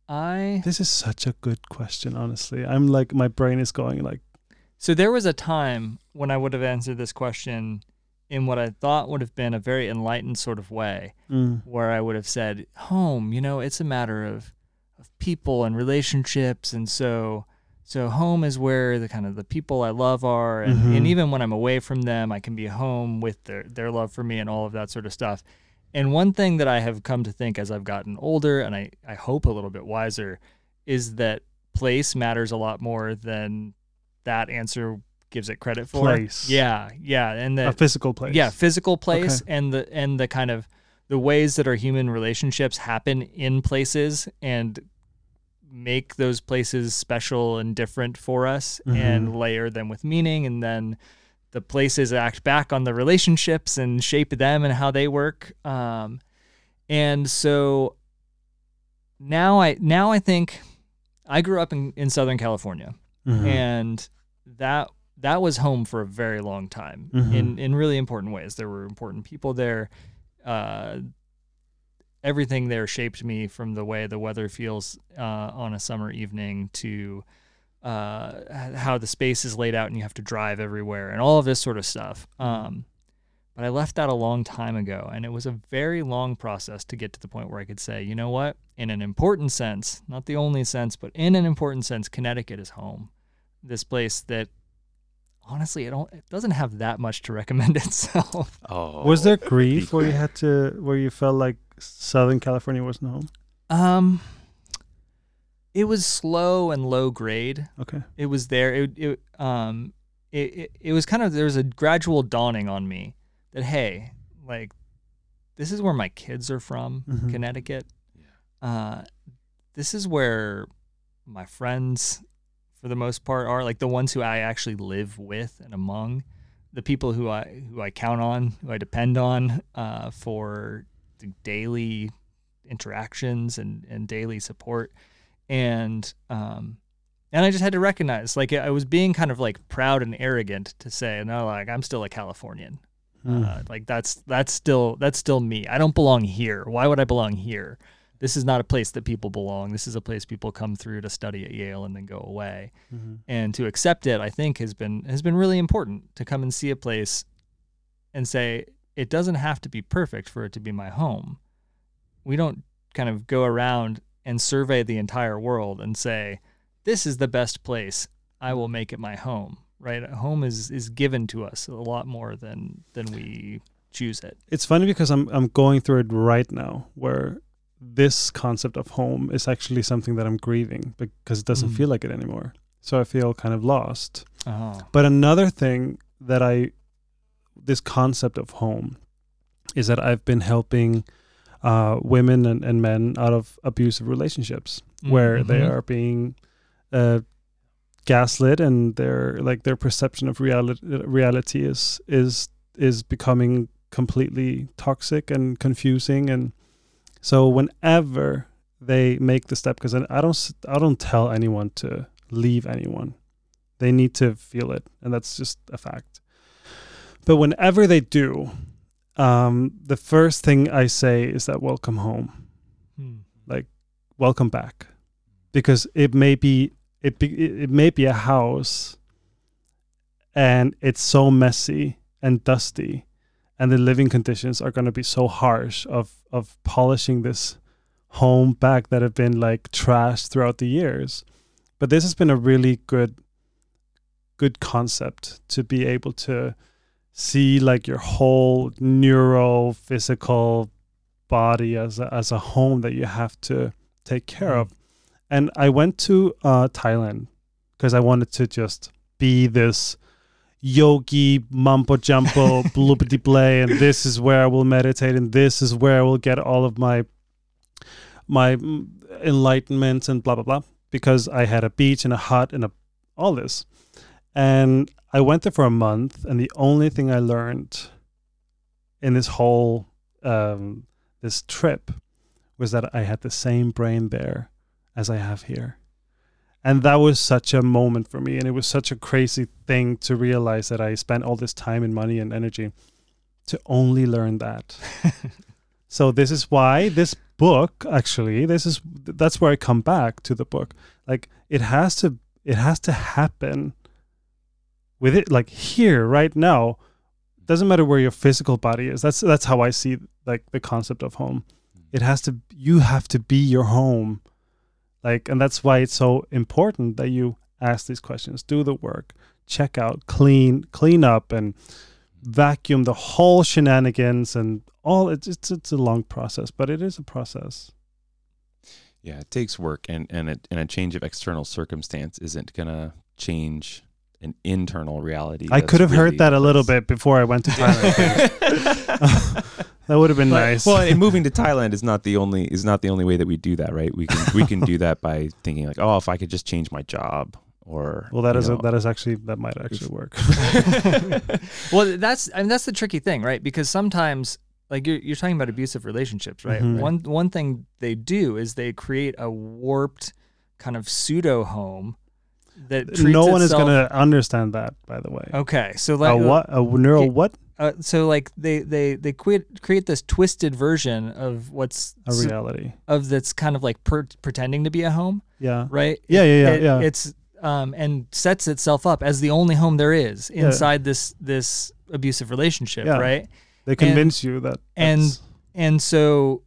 I this is such a good question honestly i'm like my brain is going like so there was a time when I would have answered this question in what I thought would have been a very enlightened sort of way, mm, where I would have said, "Home, you know, it's a matter of of people and relationships, and so." So home is where the kind of the people I love are, and, Mhm. and even when I'm away from them, I can be home with their their love for me and all of that sort of stuff. And one thing that I have come to think as I've gotten older, and I I hope a little bit wiser, is that place matters a lot more than that answer gives it credit for. Place. Yeah, yeah, and a physical place yeah, physical place and the and the kind of the ways that our human relationships happen in places and make those places special and different for us and Mhm. layer them with meaning and then the places act back on the relationships and shape them and how they work um, and so now i now i think i grew up in, in southern california Mhm. and that that was home for a very long time Mhm. in in really important ways. There were important people there. Uh, everything there shaped me from the way the weather feels uh, on a summer evening to uh, how the space is laid out and you have to drive everywhere and all of this sort of stuff. Um, but I left that a long time ago, and it was a very long process to get to the point where I could say, you know what, in an important sense, not the only sense, but in an important sense, Connecticut is home. This place that honestly, it don't it doesn't have that much to recommend itself. Oh, was there grief where you had to where you felt like southern california wasn't home Um, it was slow and low grade. okay It was there. It, it um, it, it it was kind of there was a gradual dawning on me that hey, like this is where my kids are from, Mhm. Connecticut. Uh, this is where my friends, for the most part, are like the ones who I actually live with and among, the people who I who I count on, who I depend on uh, for the daily interactions and and daily support, and um, and I just had to recognize like I was being kind of like proud and arrogant to say no, like I'm still a Californian. Mm. Uh, like that's that's still that's still me. I don't belong here. Why would I belong here? This is not a place that people belong. This is a place people come through to study at Yale and then go away. Mhm. And to accept it, I think has been has been really important to come and see a place and say it doesn't have to be perfect for it to be my home. We don't kind of go around and survey the entire world and say, "This is the best place. I will make it my home." Right? Home is is given to us a lot more than than we choose it. It's funny because I'm I'm going through it right now where this concept of home is actually something that I'm grieving because it doesn't Mm. feel like it anymore. So I feel kind of lost. Oh. But another thing that I, this concept of home, is that I've been helping uh, women and, and men out of abusive relationships where they Mhm. are being uh, gaslit and their like their perception of reality reality is is is becoming completely toxic and confusing. And so whenever they make the step because I don't I don't tell anyone to leave anyone. They need to feel it and that's just a fact. But whenever they do um, the first thing I say is that welcome home. Hmm. welcome back. Because it may be it be, it it may be a house and it's so messy and dusty and the living conditions are going to be so harsh of of polishing this home back that have been like trashed throughout the years. But this has been a really good good concept to be able to see like your whole neuro physical body as a, as a home that you have to take care of. And I went to uh, Thailand because I wanted to just be this yogi mumbo jumbo bloopity play, and this is where I will meditate, and this is where I will get all of my my mm, enlightenment and blah blah blah. Because I had a beach and a hut and a all this, and I went there for a month, and the only thing I learned in this whole um, this trip was that I had the same brain there as I have here. And that was such a moment for me. And it was such a crazy thing to realize that I spent all this time and money and energy to only learn that. so this is why this book actually this is that's where I come back to the book. Like it has to it has to happen with it like here right now doesn't matter where your physical body is that's that's how i see like the concept of home. It has to you have to be your home. Like and that's why it's so important that you ask these questions do the work check out clean clean up and vacuum the whole shenanigans and all it's it's, it's a long process but it is a process. Yeah, it takes work, and and it, and a change of external circumstance isn't gonna change an internal reality. i could have really- heard that a little bit before i went to thailand that would have been But- nice Well, and moving to Thailand is not the only is not the only way that we do that, right? We can we can do that by thinking like, oh, if I could just change my job, or well that you is know, a, that is actually that might actually work well, that's I mean that's the tricky thing, right? Because sometimes like you're you're talking about abusive relationships, right? Mhm. One one thing they do is they create a warped kind of pseudo home that no one is going to understand that by the way Okay, so like a what a neural what Uh, so like they they they create create this twisted version of what's a reality of that's kind of like per- pretending to be a home, yeah right? Yeah, yeah, yeah, It- yeah. It's um and sets itself up as the only home there is Yeah. inside this this abusive relationship, Yeah. right? they convince you that and- and so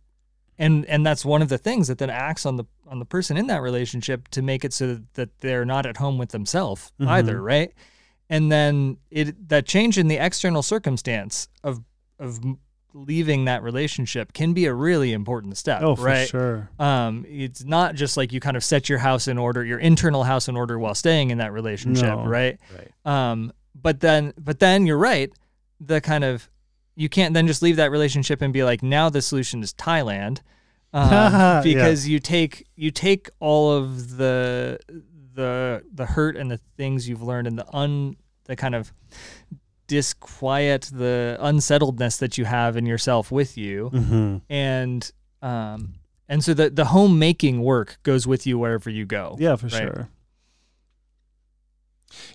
and and that's one of the things that then acts on the on the person in that relationship to make it so that they're not at home with themselves Mhm. either right and then it that change in the external circumstance of of leaving that relationship can be a really important step oh for right sure um it's not just like you kind of set your house in order your internal house in order while staying in that relationship No. right Right. um, but then, but then you're right. The kind of you can't then just leave that relationship and be like, now the solution is Thailand, um, Yeah. because you take you take all of the the the hurt and the things you've learned and the un the kind of disquiet, the unsettledness that you have in yourself with you, hmm and um, and so the the homemaking work goes with you wherever you go. yeah for Right. sure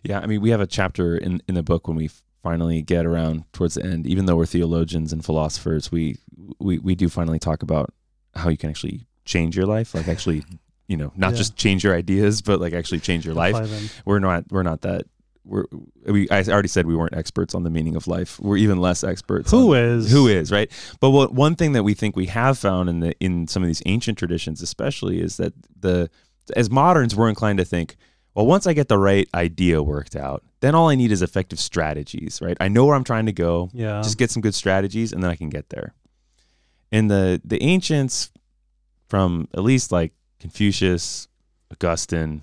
Yeah, I mean, we have a chapter in in the book when we finally get around towards the end. Even though we're theologians and philosophers, we we we do finally talk about how you can actually change your life, like actually, you know, not Yeah. just change your ideas, but like actually change your life. Them. We're not we're not that we're we I already said we weren't experts on the meaning of life. We're even less experts. Who is? who is right? But what one thing that we think we have found in the in some of these ancient traditions, especially, is that the as moderns we're inclined to think, well, once I get the right idea worked out, then all I need is effective strategies. Right? I know where I'm trying to go. Yeah. Just get some good strategies, and then I can get there. And the the ancients, from at least like Confucius, Augustine,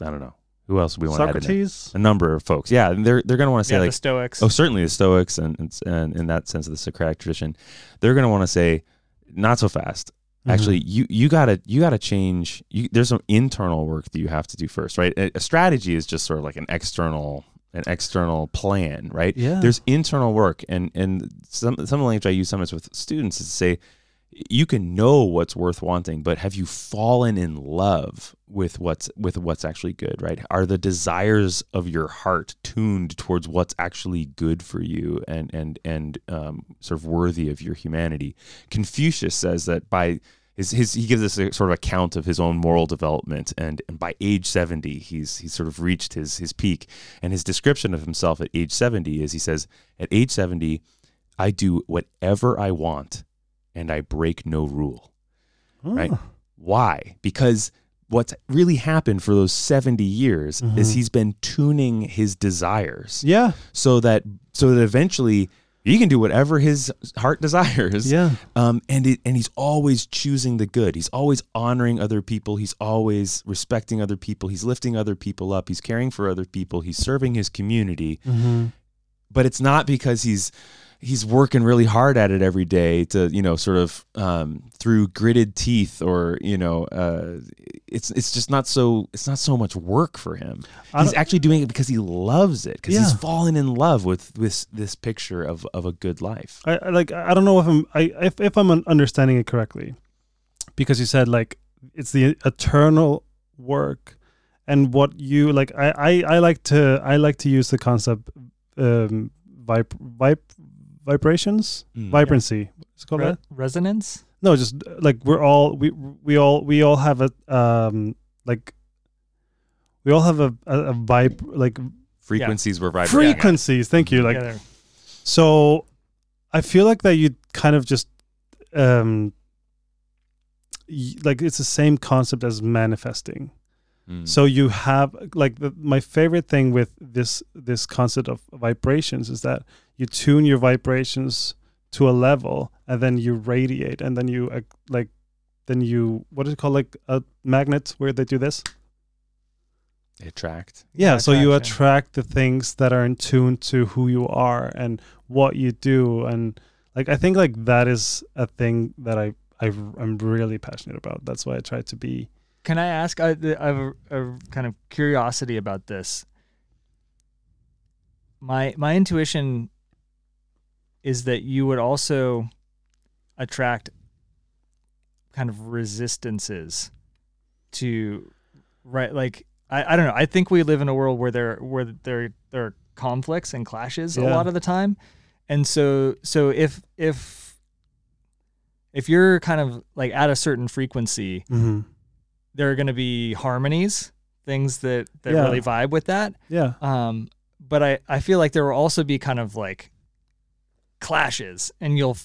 I don't know who else we want to add? Socrates. A number of folks. Yeah, and they're they're going to want to say yeah, like the Stoics. Oh, certainly the Stoics, and, and, and in that sense of the Socratic tradition, they're going to want to say, not so fast. Mm-hmm. Actually, you you gotta you gotta change. You, there's some internal work that you have to do first, right? A, a strategy is just sort of like an external an external plan, right? Yeah. There's internal work, and and some some of the language I use sometimes with students is to say, you can know what's worth wanting, but have you fallen in love with what's with what's actually good, right? Are the desires of your heart tuned towards what's actually good for you and and and um, sort of worthy of your humanity? Confucius says that by his, his he gives us a sort of account of his own moral development, and, and by age seventy, he's he's sort of reached his his peak. And his description of himself at age seventy is he says, at age seventy, I do whatever I want and I break no rule. Right? Why? Because what's really happened for those 70 years is Mhm. he's been tuning his desires Yeah. so that so that eventually he can do whatever his heart desires. Yeah. Um, and it, and he's always choosing the good. He's always honoring other people. He's always respecting other people. He's lifting other people up. He's caring for other people. He's serving his community Mm-hmm. but it's not because he's he's working really hard at it every day to you know sort of um, through gritted teeth or you know uh, it's it's just not so it's not so much work for him. He's actually doing it because he loves it because he's fallen in love with this this picture of of a good life. I, I like I don't know if I'm I if, if I'm understanding it correctly, because you said like it's the eternal work, and what you like I I, I like to I like to use the concept um vib vib vibrations Mm. vibrancy. It's called Re- that. resonance. No, just like we're all we we all we all have a um like we all have a a, a vibe like Frequencies were vibrating. at. frequencies. Thank you. Like Yeah, so I feel like that you kind of just um y- like it's the same concept as manifesting. Mm. So you have like the, my favorite thing with this this concept of vibrations is that you tune your vibrations to a level and then you radiate and then you uh, like then you what is it called like a magnet where they do this? attract. Yeah, so you attraction. attract the things that are in tune to who you are and what you do and like I think like that is a thing that I I I'm really passionate about. That's why I try to be Can I ask? I, I have a, a kind of curiosity about this. My my intuition is that you would also attract kind of resistances to right like I, I don't know. I think we live in a world where there where there there are conflicts and clashes a lot of the time. And so so if if if you're kind of like at a certain frequency, there are going to be harmonies, things that that Yeah. really vibe with that. yeah. Um, but I I feel like there will also be kind of like clashes, and you'll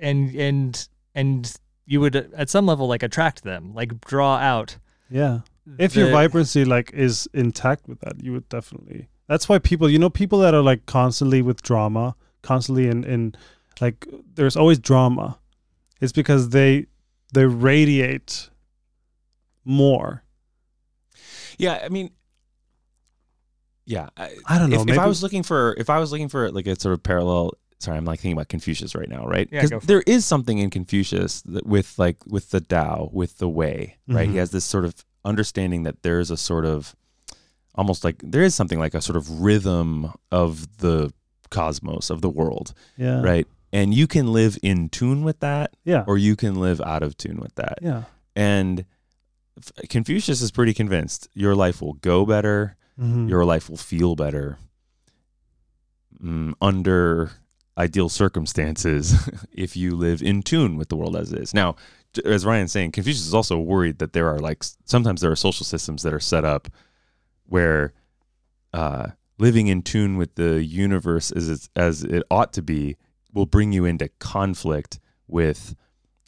and and and you would uh, at some level like attract them, like draw out. Yeah. If your vibrancy like is intact with that, you would definitely. That's why people, you know, people that are like constantly with drama, constantly in in like there's always drama. It's because they they radiate more. Yeah, I mean, yeah. I, I don't know. if, if I was looking for if I was looking for like a sort of parallel sorry i'm like thinking about confucius right now right Yeah, go for there is something in confucius that with like with the tao with the way right Mhm. he has this sort of understanding that there's a sort of almost like there is something like a sort of rhythm of the cosmos of the world yeah. right and you can live in tune with that Yeah. or you can live out of tune with that yeah. and confucius is pretty convinced your life will go better Mhm. your life will feel better mm, under ideal circumstances if you live in tune with the world as it is. Now, as Ryan's saying, Confucius is also worried that there are like sometimes there are social systems that are set up where uh, living in tune with the universe as as it ought to be will bring you into conflict with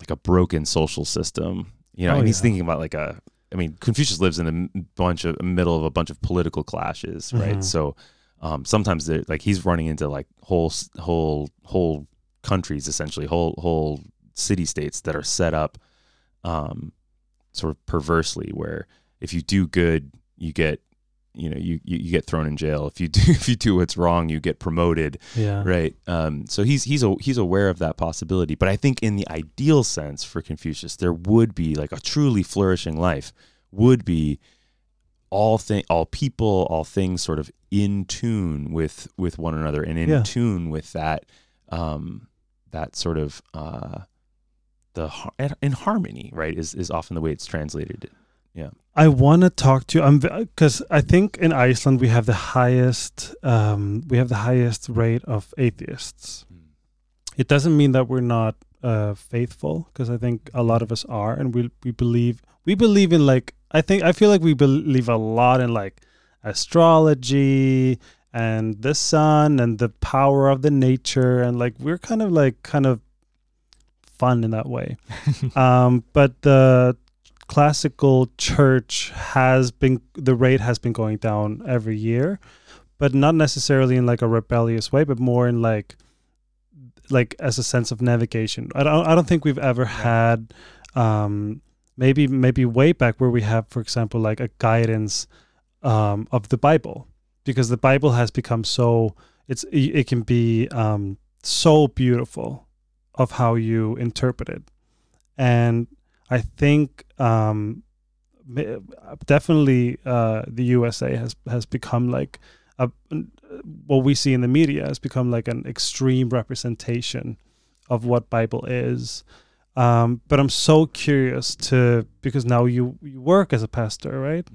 like a broken social system. You know, Oh, and he's yeah. thinking about like a. I mean, Confucius lives in a bunch of middle of a bunch of political clashes, right? Mhm. So um, sometimes they're like he's running into like whole whole whole countries essentially whole whole city states that are set up um, sort of perversely where if you do good you get you know you, you you get thrown in jail. If you do if you do what's wrong you get promoted Yeah. right? Um so he's he's a, he's aware of that possibility. But i think in the ideal sense for confucius there would be like a truly flourishing life would be all thing all people all things sort of in tune with with one another and in Yeah. tune with that um that sort of uh the in harmony right is is often the way it's translated Yeah, I want to talk to you. I'm because I think in Iceland we have the highest um, we have the highest rate of atheists. It doesn't mean that we're not uh, faithful because I think a lot of us are, and we we believe we believe in like I think I feel like we believe a lot in like astrology and the sun and the power of the nature and like we're kind of like kind of fun in that way. um, but the classical church has been the rate has been going down every year but not necessarily in like a rebellious way but more in like like as a sense of navigation i don't i don't think we've ever had um maybe maybe way back where we have for example like a guidance um of the bible because the bible has become so it's it can be um so beautiful of how you interpret it and I think um, definitely uh, the USA has has become like a, what we see in the media has become like an extreme representation of what Bible is. Um, but I'm so curious to because now you you work as a pastor, right?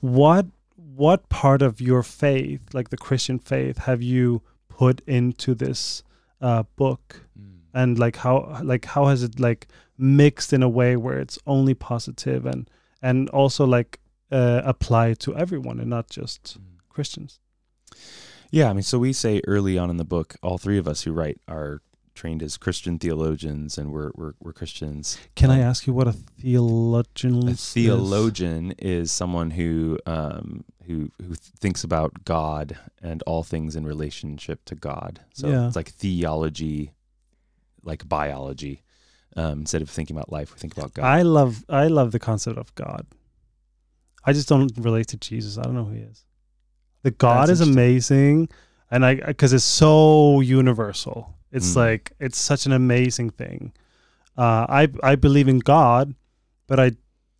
What what part of your faith, like the Christian faith, have you put into this uh, book? and like how like how has it like mixed in a way where it's only positive and and also like uh, apply to everyone and not just Christians. Yeah, I mean, so we say early on in the book, all three of us who write are trained as Christian theologians, and we're we're, we're Christians. Can I Um, ask you what a theologian A is? theologian is someone who um, who who thinks about God and all things in relationship to God. So Yeah. it's like theology, like biology. Um, instead of thinking about life, we think about God. I love I love the concept of God. I just don't relate to Jesus. I don't know who he is. The God That's is amazing, and I because it's so universal. It's Mm. like it's such an amazing thing. Uh, I I believe in God, but I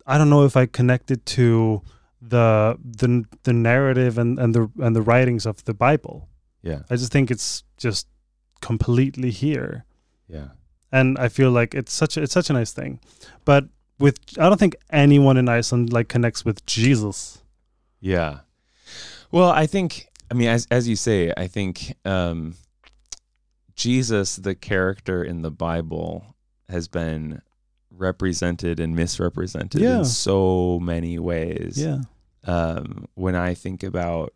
I don't know if I connect it to the the the narrative and and the and the writings of the Bible. yeah, I just think it's just completely here yeah. and I feel like it's such a, it's such a nice thing. But with I don't think anyone in Iceland like connects with Jesus. Yeah. Well, I think I mean as as you say, I think um Jesus the character in the Bible has been represented and misrepresented Yeah. in so many ways. Yeah. Um when I think about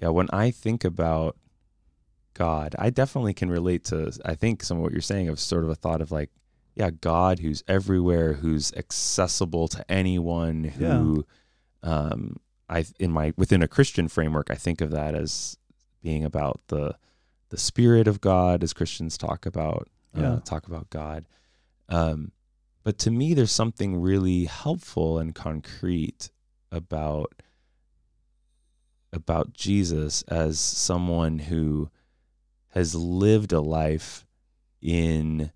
yeah, when I think about God, I definitely can relate to I think some of what you're saying of sort of a thought of like yeah, God who's everywhere, who's accessible to anyone who um I in my within a Christian framework, I think of that as being about the the spirit of God as Christians talk about uh, talk about God. Um, but to me, there's something really helpful and concrete about about Jesus as someone who has lived a life in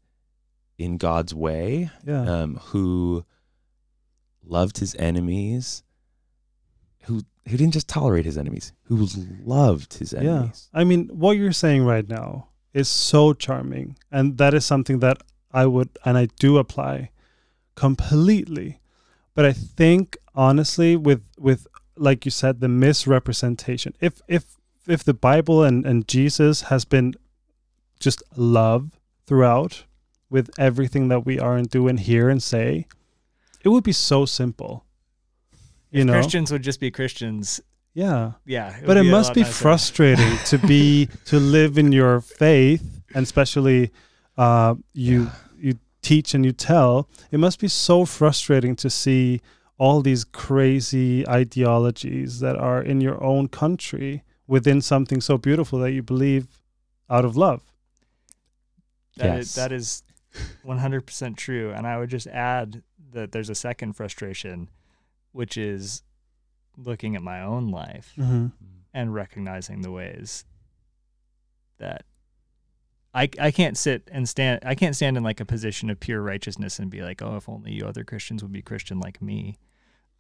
in God's way, Yeah. um, who loved his enemies, who who didn't just tolerate his enemies, who loved his enemies. yeah. I mean, what you're saying right now is so charming, and that is something that I would and I do apply completely. But I think honestly, with with like you said, the misrepresentation. If if if the Bible and and Jesus has been just love throughout with everything that we are and do and hear and say, it would be so simple. You if know, Christians would just be Christians, yeah. yeah. But it must be nicer. frustrating to be to live in your faith, and especially uh, you you teach and you tell. It must be so frustrating to see all these crazy ideologies that are in your own country within something so beautiful that you believe out of love. That Yes. is, that is 100% true. And I would just add that there's a second frustration, which is looking at my own life Mm-hmm. and recognizing the ways that I, I can't sit and stand I can't stand in like a position of pure righteousness and be like oh if only you other Christians would be Christian like me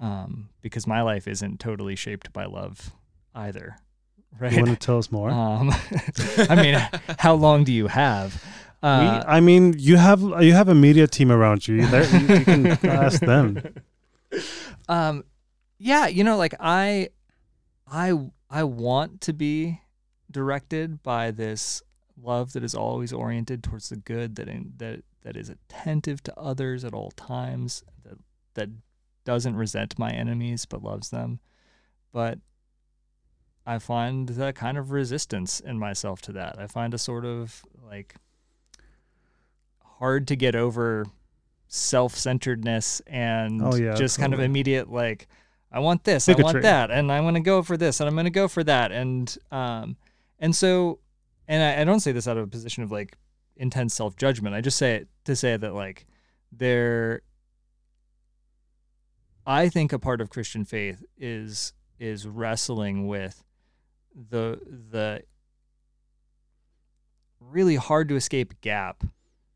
um, because my life isn't totally shaped by love either right You want to tell us more? um, I mean how long do you have we, uh, I mean, you have you have a media team around you. There, you, you can ask them. Um yeah you know like i i i want to be directed by this love that is always oriented towards the good that in, that that is attentive to others at all times that that doesn't resent my enemies but loves them. But i find that kind of resistance in myself to that. I find a sort of like hard to get over self-centeredness and Oh, yeah, just kind of immediate like I want this, I want that, and I'm going to go for this, and I'm going to go for that, and um, and so, and I, I don't say this out of a position of like intense self judgment. I just say it to say that like there, I think a part of Christian faith is is wrestling with the the really hard to escape gap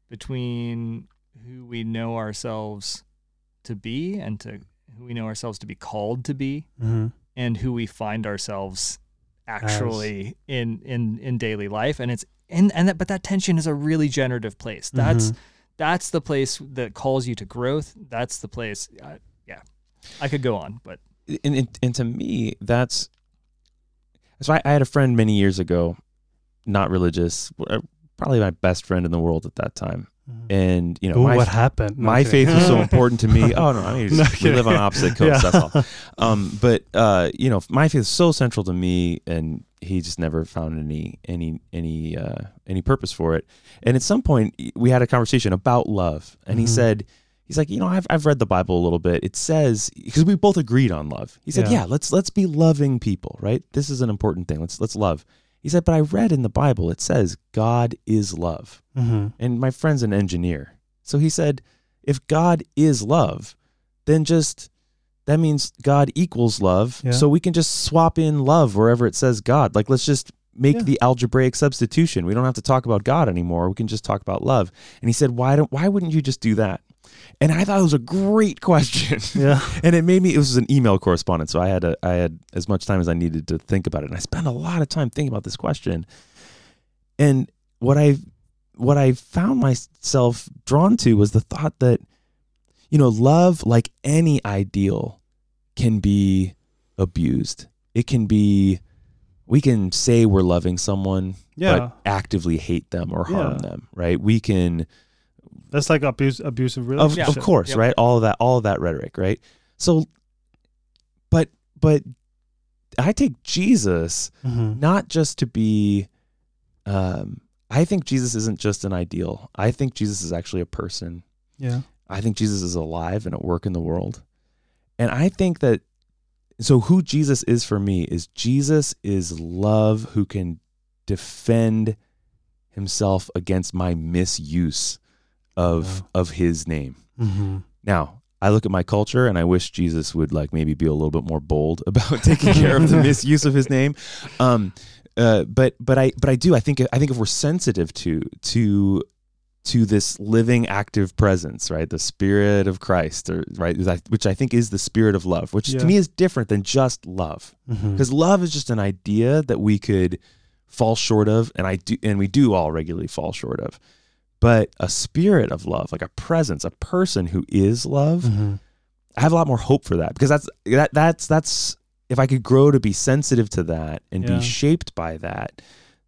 between who we know ourselves to be and to who we know ourselves to be called to be hmm and who we find ourselves actually in in in daily life. And it's and and that but that tension is a really generative place. That's Mhm. that's the place that calls you to growth. That's the place uh, yeah i could go on but. And, and, and to me that's so I, I had a friend many years ago not religious uh, probably my best friend in the world at that time. And you know Ooh, my, what happened? No, my faith was so important to me oh no i mean No we live on opposite coasts Yeah. that's all um but uh you know my faith is so central to me and he just never found any any any uh any purpose for it and at some point we had a conversation about love and he Mhm. said he's like you know i've, I've read the bible a little bit it says because we both agreed on love he said Yeah. yeah. let's let's be loving people right this is an important thing let's let's love he said but i read in the bible it says god is love Mhm. and my friend's an engineer. So he said, if God is love, then just that means God equals love. Yeah. So we can just swap in love wherever it says God. Like let's just make Yeah. the algebraic substitution. We don't have to talk about God anymore. We can just talk about love. And he said, why don't why wouldn't you just do that? And I thought it was a great question. Yeah. and it made me it was an email correspondence so i had a, i had as much time as i needed to think about it and i spent a lot of time thinking about this question and what i what i found myself drawn to was the thought that you know love like any ideal can be abused it can be we can say we're loving someone Yeah. but actively hate them or harm Yeah. them right we can That's like abuse, abusive of, relationship. of course Yep. right all of that all of that rhetoric right so but but i take jesus Mhm. not just to be um i think jesus isn't just an ideal i think jesus is actually a person Yeah. i think jesus is alive and at work in the world and i think that so who jesus is for me is jesus is love who can defend himself against my misuse of Wow. of his name hmm now, I look at my culture and I wish Jesus would like maybe be a little bit more bold about taking care of the misuse of his name. Um, uh, but but I but I do I think I think if we're sensitive to to to this living active presence, right, the Spirit of Christ, or right, which I think is the Spirit of love, which Yeah. to me is different than just love, because love is just an idea that we could fall short of, and I do, and we do all regularly fall short of. But a spirit of love, like a presence, a person who is love, hmm I have a lot more hope for that because that's that that's that's if I could grow to be sensitive to that and Yeah. be shaped by that,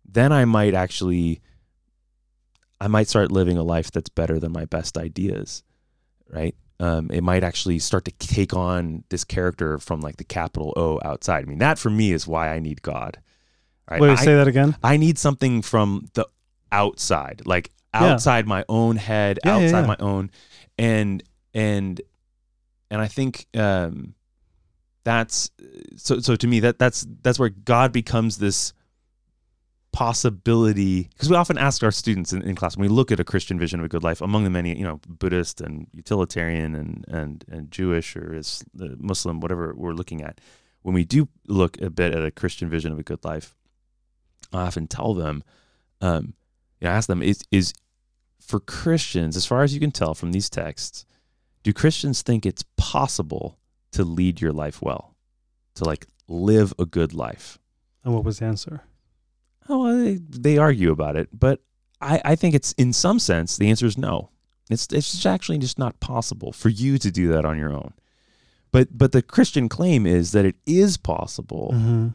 then I might actually I might start living a life that's better than my best ideas, right? um, it might actually start to take on this character from like the capital O outside. I mean, that for me is why I need God. Right? Wait, I, say that again. I need something from the outside, like Yeah. outside my own head, Yeah, yeah, outside yeah. my own, and and and I think um, that's so. So to me, that that's that's where God becomes this possibility because we often ask our students in, in class when we look at a Christian vision of a good life among the many you know Buddhist and utilitarian and and and Jewish or is uh, Muslim whatever we're looking at when we do look a bit at a Christian vision of a good life I often tell them um you know, ask them is is for Christians as far as you can tell from these texts do Christians think it's possible to lead your life well to like live a good life And what was the answer? Oh, well, they, they argue about it, but I, I think it's in some sense the answer is no. It's it's just actually just not possible for you to do that on your own. But but the Christian claim is that it is possible Mm-hmm.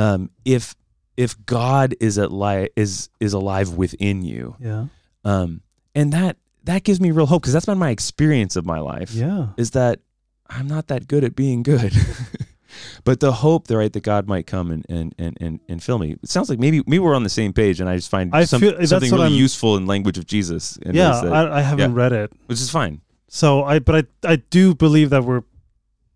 um, if if God is at li- is is alive within you, Yeah. um, and that that gives me real hope because that's been my experience of my life Yeah. is that I'm not that good at being good. but the hope, the right, that God might come and and, and, and and fill me. It sounds like maybe maybe we're on the same page, and I just find I some, feel- something really I'm- useful in language of Jesus. yeah. that- I, I haven't read it, which is fine. so I but I I do believe that we're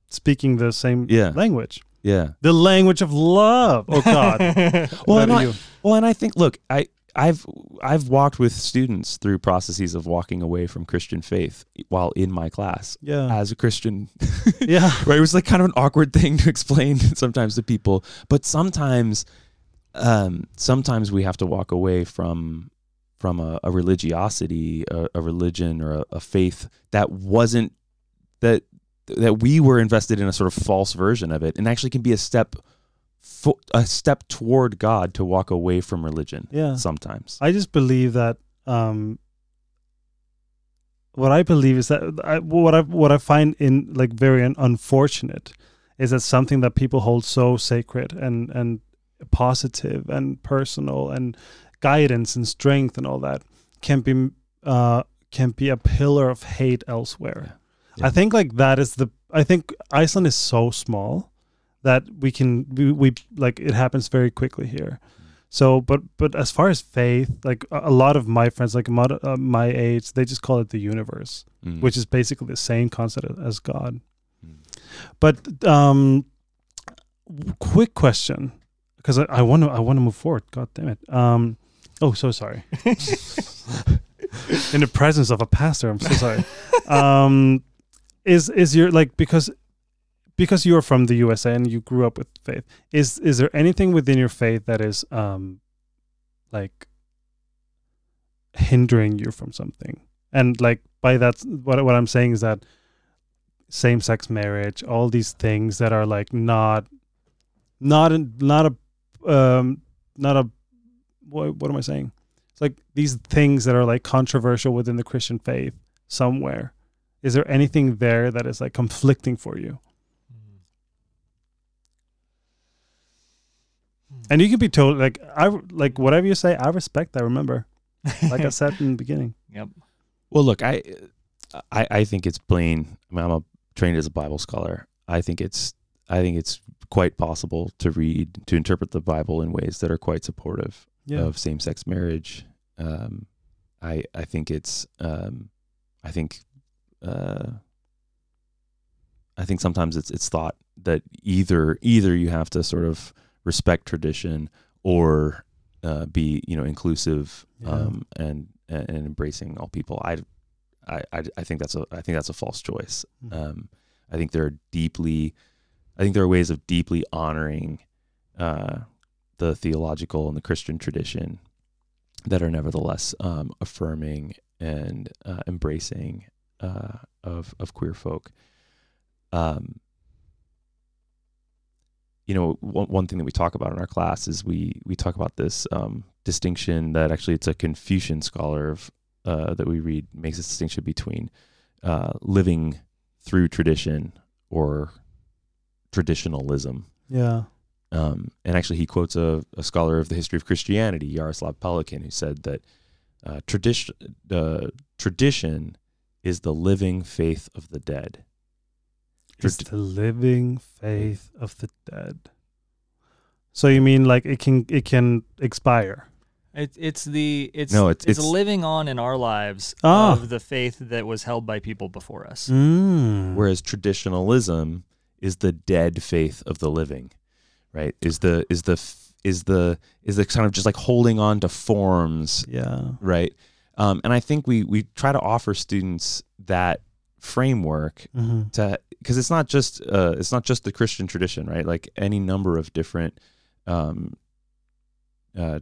speaking the same Yeah. language, Yeah. the language of love. Oh God. Well, and I, well, and I think, look, I I've I've walked with students through processes of walking away from Christian faith while in my class Yeah. as a Christian yeah. right? It was like kind of an awkward thing to explain sometimes to people, but sometimes, um, sometimes we have to walk away from from a, a religiosity, a, a religion, or a, a faith that wasn't that that we were invested in a sort of false version of it, and actually can be a step fo- a step toward God to walk away from religion. Yeah. Sometimes, I just believe that um, what I believe is that I, what I what I find in like very unfortunate is that something that people hold so sacred and and positive and personal and guidance and strength and all that can be uh can be a pillar of hate elsewhere. Yeah. I think like that is the I think Iceland is so small that we can we, we like it happens very quickly here. So, but but as far as faith, like a, a lot of my friends, like mod, uh, my age, they just call it the universe, Mm. which is basically the same concept as God. Mm. But um, quick question, because I, I want to I want to move forward. God damn it. Um, oh, so sorry. In the presence of a pastor, I'm so sorry. um, is is your like because because you're from the USA and you grew up with faith, is is there anything within your faith that is um like hindering you from something? And like by that what what I'm saying is that same sex marriage, all these things that are like not not a, not a um not a what what am I saying? It's like these things that are like controversial within the Christian faith somewhere. Is there anything there that is like conflicting for you? And you can be told like I like whatever you say, I respect. I remember, like I said in the beginning. Yep. Well, look, I, I, I think it's plain. I mean, I'm a, trained as a Bible scholar. I think it's, I think it's quite possible to read, to interpret the Bible in ways that are quite supportive Yeah, of same-sex marriage. Um, I, I think it's, um, I think, uh, I think sometimes it's it's thought that either either you have to sort of respect tradition or uh, be you know inclusive Yeah. um, and and embracing all people. I, I I think that's a I think that's a false choice. Mhm. Um, I think there are deeply, I think there are ways of deeply honoring uh, the theological and the Christian tradition that are nevertheless um, affirming and uh, embracing uh, of of queer folk. Um, you know, one, one thing that we talk about in our class is we we talk about this um, distinction that actually it's a Confucian scholar of uh, that we read makes a distinction between uh, living through tradition or traditionalism. yeah, Um, and actually, he quotes a, a scholar of the history of Christianity, Jaroslav Pelikan, who said that uh, tradition, uh, tradition is the living faith of the dead. It's the living faith of the dead. So you mean like it can it can expire? It, it's the it's No, it's- it's, it's- living on in our lives Ah. of the faith that was held by people before us. Mm. Whereas traditionalism is the dead faith of the living, right? Is the is the is the is the kind of just like holding on to forms Yeah. right? Um, and I think we we try to offer students that framework hmm to because it's not just uh, it's not just the Christian tradition, right? Like any number of different um, uh,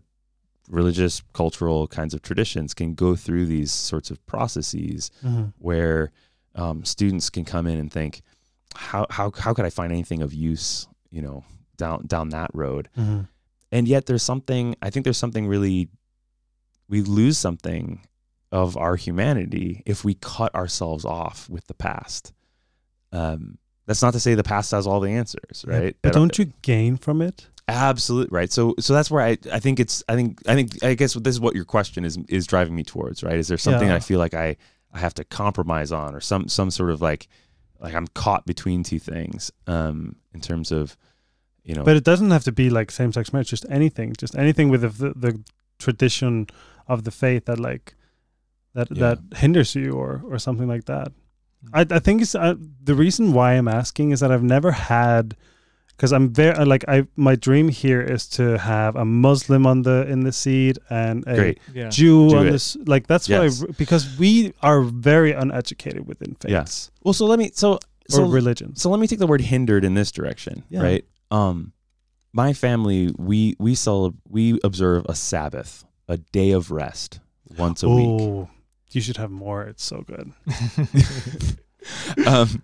religious, cultural kinds of traditions can go through these sorts of processes hmm where um, students can come in and think, how how how could I find anything of use, you know, down down that road? hmm and yet there's something i think there's something really we lose something of our humanity if we cut ourselves off with the past um that's not to say the past has all the answers right But don't you gain from it? absolutely right so so that's where i i think it's i think i think i guess this is what your question is is driving me towards right is there something Yeah. i feel like i i have to compromise on or some some sort of like like i'm caught between two things um in terms of you know But it doesn't have to be like same-sex marriage. Just anything. Just anything with the, the, the tradition of the faith that like that Yeah. that hinders you or or something like that. I I think it's uh, the reason why I'm asking is that I've never had because I'm very like I my dream here is to have a Muslim on the in the seat and a great Yeah. Jew Do on it. this like that's why Yes. I, because we are very uneducated within Yeah. faiths well so let me so or so religions. so let me take the word hindered in this direction Yeah. right um my family we we cel- we observe a sabbath a day of rest once a week Oh, you should have more. It's so good. um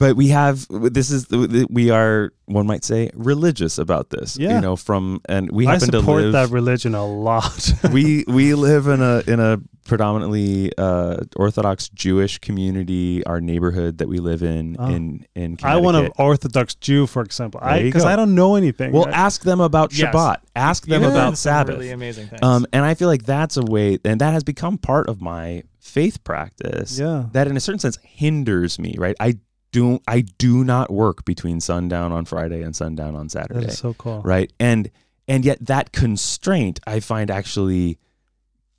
but we have this is we are one might say religious about this Yeah. you know from and we I happen to support live that religion a lot. we we live in a in a predominantly uh, Orthodox Jewish community. Our neighborhood that we live in Oh. in in I want an Orthodox Jew, for example. There I because. I don't know anything. Well, right? ask them about Yes. Shabbat. Ask them You learn about Sabbath. Really amazing things. Um, and I feel like that's a way, and that has become part of my faith practice. yeah. That, in a certain sense, hinders me. Right? I do. I do not work between sundown on Friday and sundown on Saturday. is so cool. right? And and yet that constraint, I find, actually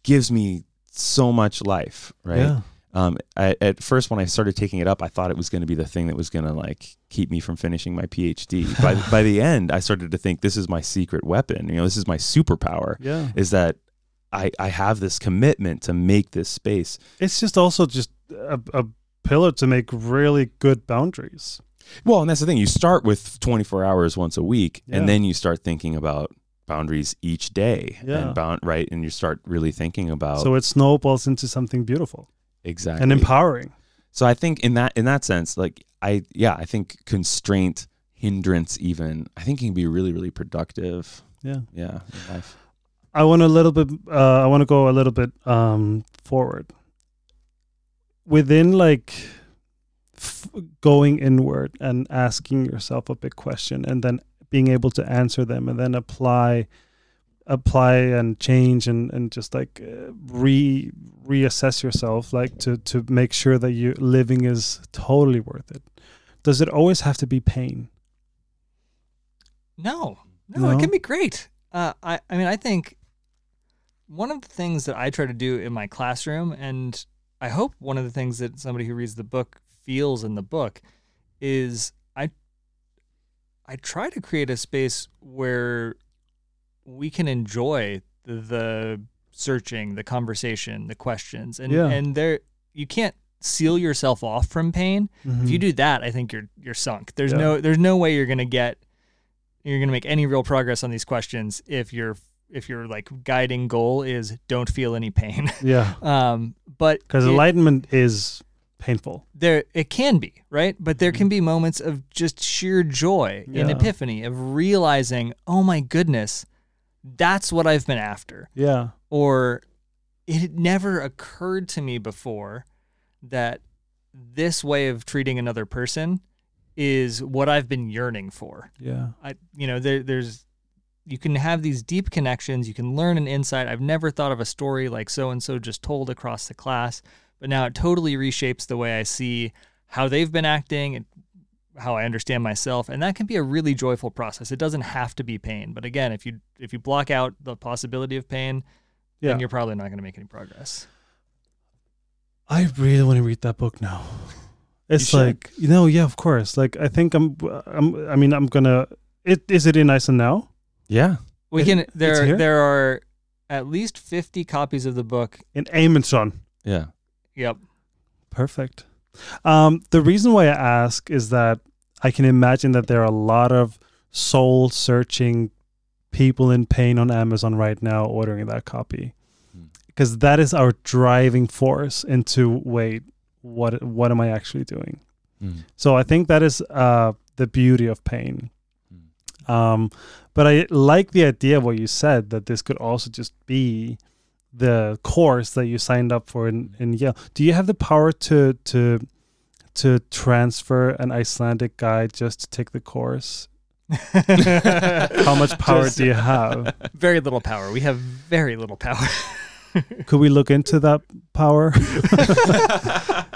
gives me so much life. Right? Yeah. Um, I, at first, when I started taking it up, I thought it was going to be the thing that was going to like keep me from finishing my PhD. by by the end, I started to think this is my secret weapon. You know, this is my superpower. Yeah. Is that I I have this commitment to make this space. It's just also just a, a pillar to make really good boundaries. Well, and that's the thing. You start with 24 hours once a week, Yeah. and then you start thinking about boundaries each day. Yeah. And bound right, and you start really thinking about So it snowballs into something beautiful exactly and empowering. So I think in that in that sense, like I yeah, I think constraint, hindrance, even I think can be really really productive. Yeah. Yeah, in life. I want a little bit. Uh, I want to go a little bit um, forward. Within like f- going inward and asking yourself a big question, and then being able to answer them, and then apply, apply and change, and and just like uh, re reassess yourself, like to to make sure that you living is totally worth it. Does it always have to be pain? No, no, No? it can be great. Uh, I, I mean, I think one of the things that I try to do in my classroom, and I hope one of the things that somebody who reads the book feels in the book, is I, I try to create a space where we can enjoy the, the searching, the conversation, the questions, and Yeah. and there you can't seal yourself off from pain. If you mm-hmm. do that, I think you're you're sunk. There's Yeah. no there's no way you're gonna get you're gonna make any real progress on these questions if your if your like guiding goal is don't feel any pain. yeah, um, but because enlightenment is painful. there it can be right, but there can be moments of just sheer joy, Yeah. epiphany of realizing, oh my goodness, that's what I've been after Yeah, or it had never occurred to me before that this way of treating another person is what I've been yearning for. yeah. I, you know, there, there's, you can have these deep connections. You can learn an insight. I've never thought of a story like so and so just told across the class, but now it totally reshapes the way I see how they've been acting and how I understand myself, and that can be a really joyful process. It doesn't have to be pain, but again, if you if you block out the possibility of pain, Yeah. then you're probably not going to make any progress. I really want to read that book now. It's should. like you know, yeah, of course. Like I think I'm, I'm. I mean, I'm gonna. It is it in Iceland now? Yeah. We It- can it's there here? there are at least 50 copies of the book. In Eymundsson. Yeah. Yep. Perfect. Um, the reason why I ask is that I can imagine that there are a lot of soul searching people in pain on Amazon right now ordering that copy. Hmm. Because that is our driving force into wait, what what am I actually doing? Mm. So I think that is uh, the beauty of pain. Mm. Um, but I like the idea of what you said that this could also just be the course that you signed up for in, in Yale. Do you have the power to to to transfer an Icelandic guy just to take the course? How much power Just do you have? Very little power. We have very little power. Could we look into that power?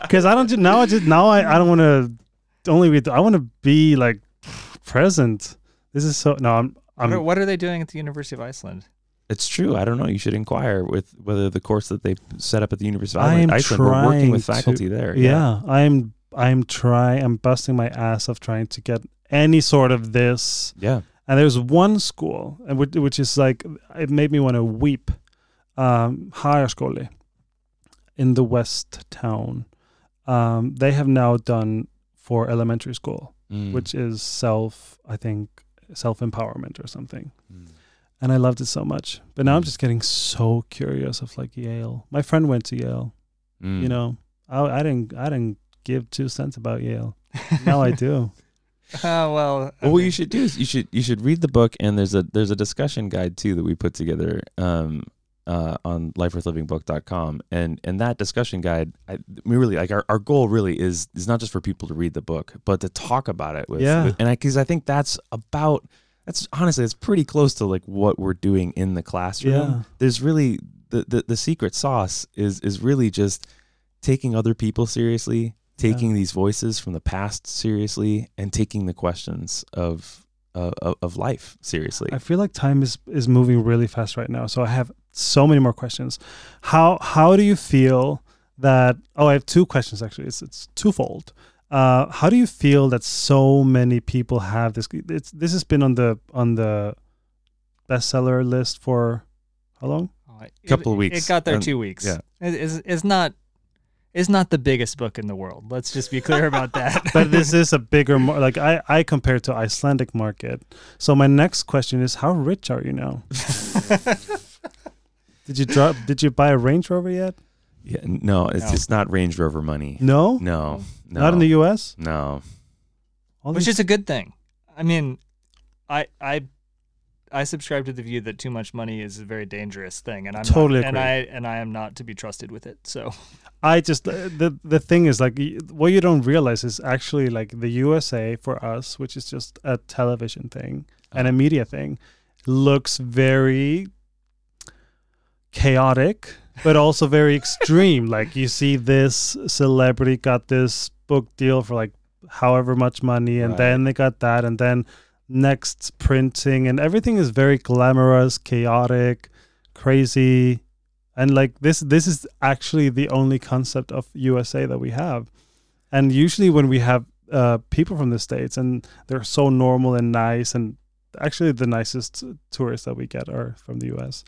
Because I don't ju- now. I just now I, I don't want to only read. I want to be like present. This is so no. I'm What are, what are they doing at the University of Iceland? It's true. I don't know. You should inquire with whether the course that they set up at the University of I am Iceland, Iceland we're working trying with to- faculty there. yeah. I'm I'm trying. I'm busting my ass of trying to get any sort of this. Yeah. And there's one school, and which, which is like it made me want to weep. Um, Hagaskóli in the west town. Um, they have now done for elementary school, Mm. which is self, I think, self empowerment or something. Mm. And I loved it so much. But now I'm Mm. just getting so curious of like Yale. My friend went to Yale. Mm. You know, I, I didn't, I didn't give two cents about Yale. Now I do. Oh well. I Well, what you should do is you should you should read the book, and there's a there's a discussion guide too that we put together um, uh, on lifeworthlivingbook.com, and and that discussion guide, I, we really like our, our goal really is is not just for people to read the book, but to talk about it with, Yeah. with- and I because I think that's about that's honestly it's pretty close to like what we're doing in the classroom. Yeah. There's really the, the the secret sauce is is really just taking other people seriously, taking these voices from the past seriously, and taking the questions of uh, of, of life seriously. I feel like time is is moving really fast right now. So I have so many more questions. How how do you feel that? Oh, I have two questions actually. It's it's twofold. Uh, how do you feel that so many people have this? It's this has been on the on the bestseller list for how long? oh, it- Couple of it- weeks. It got there And- two weeks. yeah. It- it's, it's not. It's not the biggest book in the world. Let's just be clear about that. But this is a bigger mar- like I I compare to Icelandic market. So my next question is, how rich are you now? Did you drop? Did you buy a Range Rover yet? yeah, no, it's No. it's not Range Rover money. No, No, no, not in the U.S. no. All which these- is a good thing. I mean, I I I subscribe to the view that too much money is a very dangerous thing, and I'm Totally not, and. I and I am not to be trusted with it. So I just uh, the the thing is like what you don't realize is actually like the USA for us, which is just a television thing and a media thing, looks very chaotic, but also very extreme. like you see this celebrity got this book deal for like however much money, and Right. then they got that, and then next printing, and everything is very glamorous, chaotic, crazy and like this this is actually the only concept of USA that we have and usually when we have uh, people from the states and they're so normal and nice and actually the nicest tourists that we get are from the US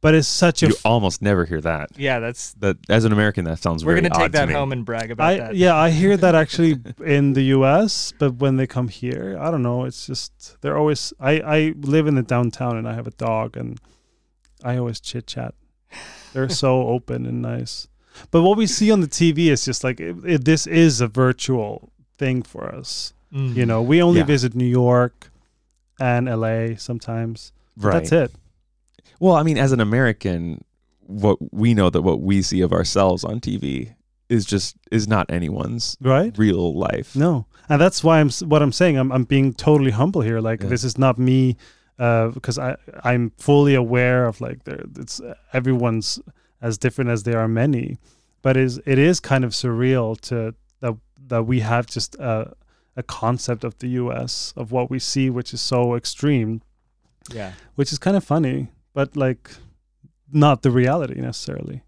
but it's such a You f- almost never hear that. yeah, that's That as an American, that sounds we're very gonna take odd that me. home and brag about I that. yeah I hear that actually in the US but when they come here I don't know it's just they're always I I live in the downtown and I have a dog and I always chit chat they're so open and nice but what we see on the TV is just like it, it, this is a virtual thing for us Mm. you know we only Yeah. visit New York and LA sometimes Right. that's it Well, I mean, as an American, what we know that what we see of ourselves on TV is just is not anyone's right real life. No, and that's why I'm what I'm saying. I'm I'm being totally humble here. Like Yeah. this is not me, uh, because I I'm fully aware of like there it's everyone's as different as there are many, but is it is kind of surreal to that that we have just a a concept of the U.S. of what we see, which is so extreme, Yeah. which is kind of funny, but like not the reality necessarily,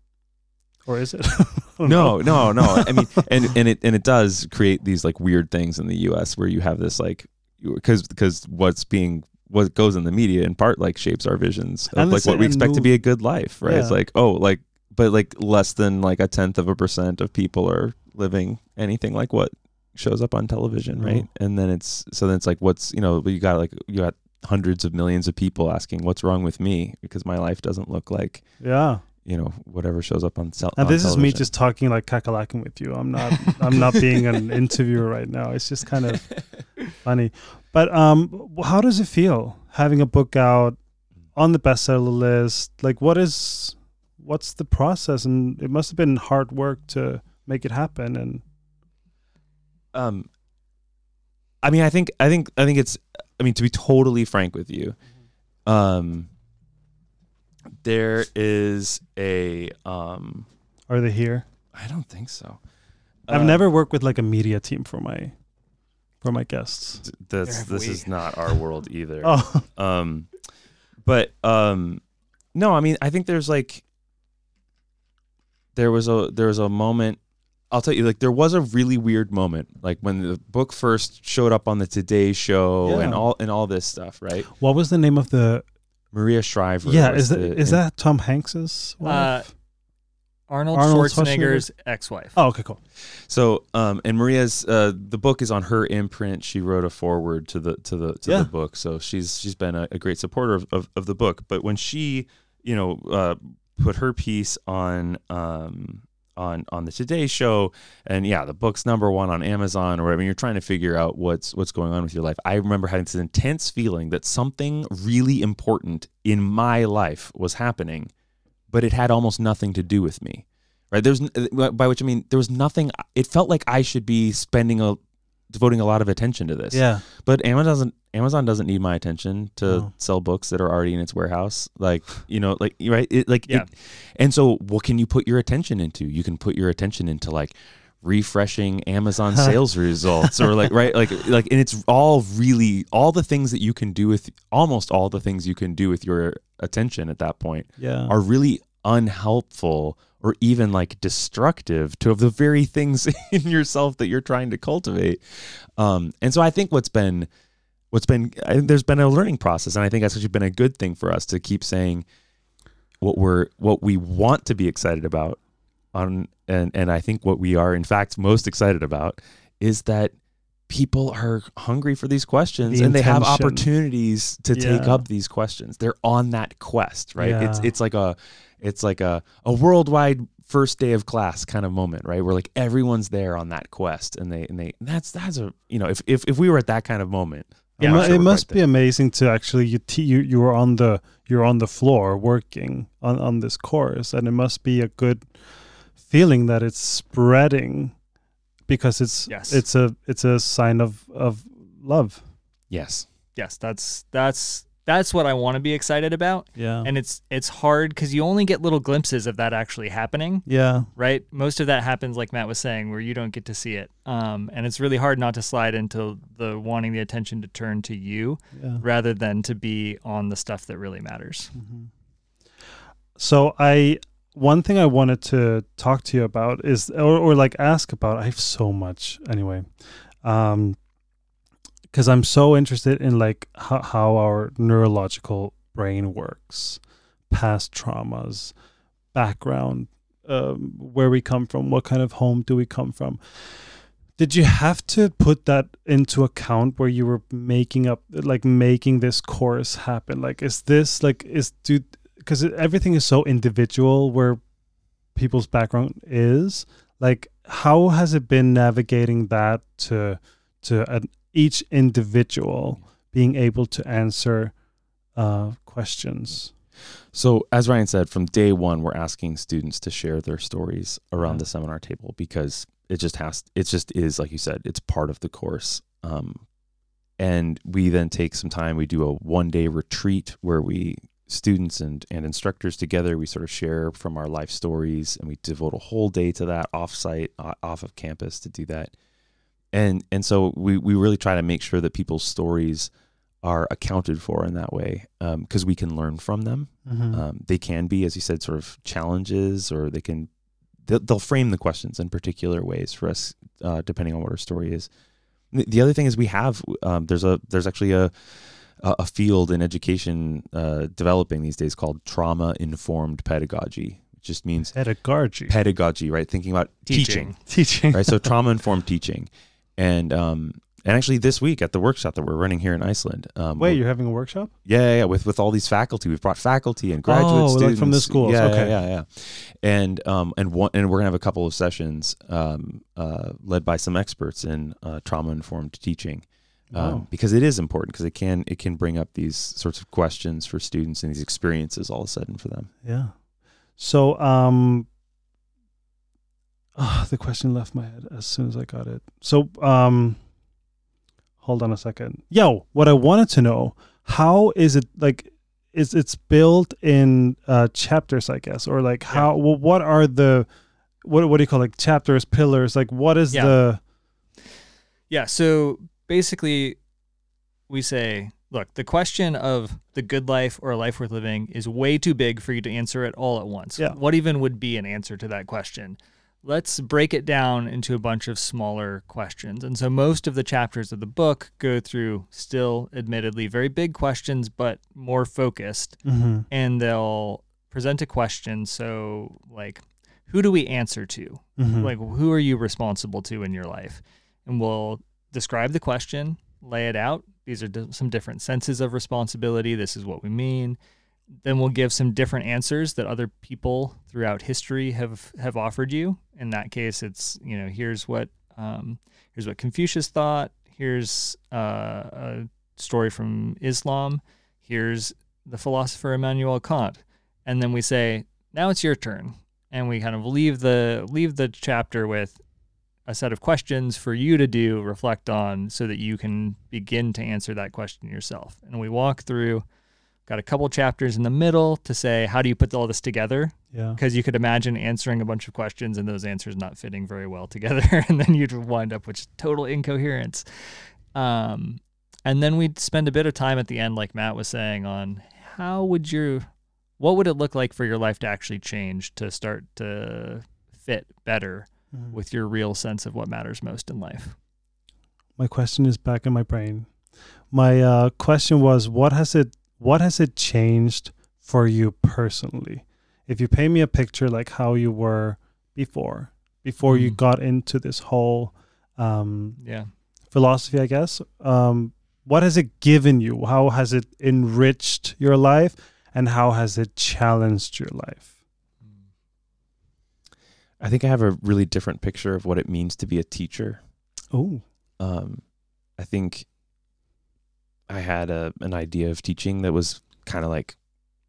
or is it? No, no, no. I mean, and and it and it does create these like weird things in the U.S. where you have this like because because what's being what goes in the media in part like shapes our visions of And like what we expect to be a good life, right? It's like oh, like but like less than like a tenth of a percent of people are living anything like what shows up on television, right? Mm-hmm. And then it's so then it's like what's you know you got like you got hundreds of millions of people asking what's wrong with me because my life doesn't look like yeah. you know whatever shows up on, cel- And on this is me just talking like cackalaking with you. I'm not. I'm not being an interviewer right now. It's just kind of funny. But um, how does it feel having a book out on the bestseller list? Like, what is, what's the process? And it must have been hard work to make it happen. And um i mean i think i think i think it's i mean to be totally frank with you um there is a um are they here? i don't think so I've Uh, never worked with like a media team for my, for my guests. th- this this we? is not our world either Oh, um but um no i mean i think there's like there was a there was a moment i'll tell you like there was a really weird moment like when the book first showed up on the today show and all and all this stuff right what was the name of the? maria shriver Yeah, is that the- is that Tom Hanks's? Uh, wife? Arnold, Arnold Schwarzenegger's ex-wife. oh, okay, cool. So, um, and Maria's uh, the book is on her imprint. She wrote a foreword to the to the to Yeah. the book, so she's she's been a, a great supporter of, of, of the book. But when she, you know, uh, put her piece on um, on on the Today Show, and yeah, the book's number one on Amazon or whatever. You're trying to figure out what's what's going on with your life. I remember having this intense feeling that something really important in my life was happening, but it had almost nothing to do with me right there's by which i mean there was nothing it felt like i should be spending a devoting a lot of attention to this Yeah, but amazon doesn't amazon doesn't need my attention to No. sell books that are already in its warehouse like you know like right it, like Yeah. it, and so what can you put your attention into you can put your attention into like refreshing amazon sales results or like right like like and it's all really all the things that you can do with almost all the things you can do with your attention at that point yeah. are really unhelpful or even like destructive to the very things in yourself that you're trying to cultivate. Um, and so I think what's been what's been there's been a learning process, and I think that's actually been a good thing for us to keep saying what we're what we want to be excited about on and and I think what we are in fact most excited about is that people are hungry for these questions The and they have opportunities to take up these questions. They're on that quest, right? It's Yeah. it's like a it's like a a worldwide first day of class kind of moment, right? Where like everyone's there on that quest and they and they and that's that's a you know, if if, if we were at that kind of moment, It, I'm mu- sure it must quite be amazing to actually you te- you you were on the you're on the floor working on on this course, and it must be a good feeling that it's spreading because it's Yes. it's a it's a sign of of love. Yes. Yes, that's that's that's what I want to be excited about. Yeah, And it's it's hard because you only get little glimpses of that actually happening, yeah, right? Most of that happens, like Matt was saying, where you don't get to see it. Um, and it's really hard not to slide into the wanting the attention to turn to you yeah. rather than to be on the stuff that really matters. Mhm. So I one thing I wanted to talk to you about is or, or like ask about. I have so much anyway. Um because I'm so interested in like how, how our neurological brain works, past traumas, background, um, where we come from, what kind of home do we come from. Did you have to put that into account where you were making up, like making this course happen? Like, is this like is do because everything is so individual where people's background is. Like, how has it been navigating that to to an, each individual being able to answer uh, questions? So, as Ryan said, from day one, we're asking students to share their stories around Yeah. the seminar table because it just has, it just is, like you said, it's part of the course. Um, and we then take some time. We do a one day retreat where we students and, and instructors together. We sort of share from our life stories, and we devote a whole day to that offsite, uh, off of campus to do that. And and so we we really try to make sure that people's stories are accounted for in that way because um, we can learn from them. Mhm. Um, they can be, as you said, sort of challenges, or they can they'll, they'll frame the questions in particular ways for us, uh, depending on what our story is. The, the other thing is we have um, there's a there's actually a a a field in education uh, developing these days called trauma informed pedagogy. It just means Pedagogy. pedagogy, right? Thinking about teaching Teaching. right? So trauma informed teaching, and um, and actually this week at the workshop that we're running here in Iceland. Um, Wait, you're having a workshop? yeah, yeah, with with all these faculty, we've brought faculty and graduate Oh, like students from the schools, Yeah, okay. yeah, yeah, yeah. And um, and one, and we're gonna have a couple of sessions um, uh, led by some experts in uh, trauma informed teaching. Um, Wow. because it is important because it can it can bring up these sorts of questions for students and these experiences all of a sudden for them. Yeah. So, um, ah, the question left my head as soon as I got it. So, um, hold on a second. Yo, what I wanted to know, how is it like? Is it's built in uh, chapters, I guess, or like how? Well, what are the what what do you call it, like chapters, pillars? Like, what is Yeah. the Yeah. So basically, we say, look, the question of the good life or a life worth living is way too big for you to answer it all at once. Yeah. What even would be an answer to that question? Let's break it down into a bunch of smaller questions. And so most of the chapters of the book go through still, admittedly, very big questions, but more focused Mhm. and they'll present a question. So, like, who do we answer to? Mhm. Like, who are you responsible to in your life? And we'll describe the question, lay it out. These are di- some different senses of responsibility. This is what we mean. Then we'll give some different answers that other people throughout history have have offered you. In that case, it's you know here's what um, here's what Confucius thought. Here's uh, a story from Islam. Here's the philosopher Immanuel Kant. And then we say, now it's your turn. And we kind of leave the leave the chapter with a set of questions for you to do, reflect on, so that you can begin to answer that question yourself. And we walk through, got a couple chapters in the middle to say, how do you put all this together? yeah. Because you could imagine answering a bunch of questions and those answers not fitting very well together, and then you'd wind up with total incoherence. Um, and then we'd spend a bit of time at the end, like Matt was saying, on how would you, what would it look like for your life to actually change to start to fit better Mhm. with your real sense of what matters most in life? my question is back in my brain. My uh, question was, what has it what has it changed for you personally? If you paint me a picture like how you were before, before you Mhm. got into this whole um, Yeah. philosophy, I guess. Um, what has it given you? How has it enriched your life, and how has it challenged your life? I think I have a really different picture of what it means to be a teacher. Oh, um, I think I had a an idea of teaching that was kind of like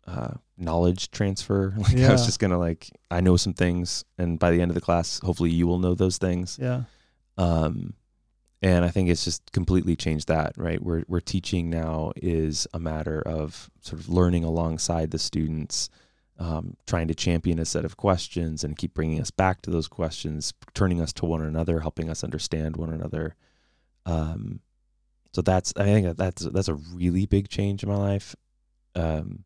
uh, knowledge transfer. Like I was just gonna like I know some things, and by the end of the class, hopefully you will know those things. yeah, Um, and I think it's just completely changed that. Right, where where teaching now is a matter of sort of learning alongside the students. Um, trying to champion a set of questions and keep bringing us back to those questions, turning us to one another, helping us understand one another. Um, so that's I think that's that's a really big change in my life, um,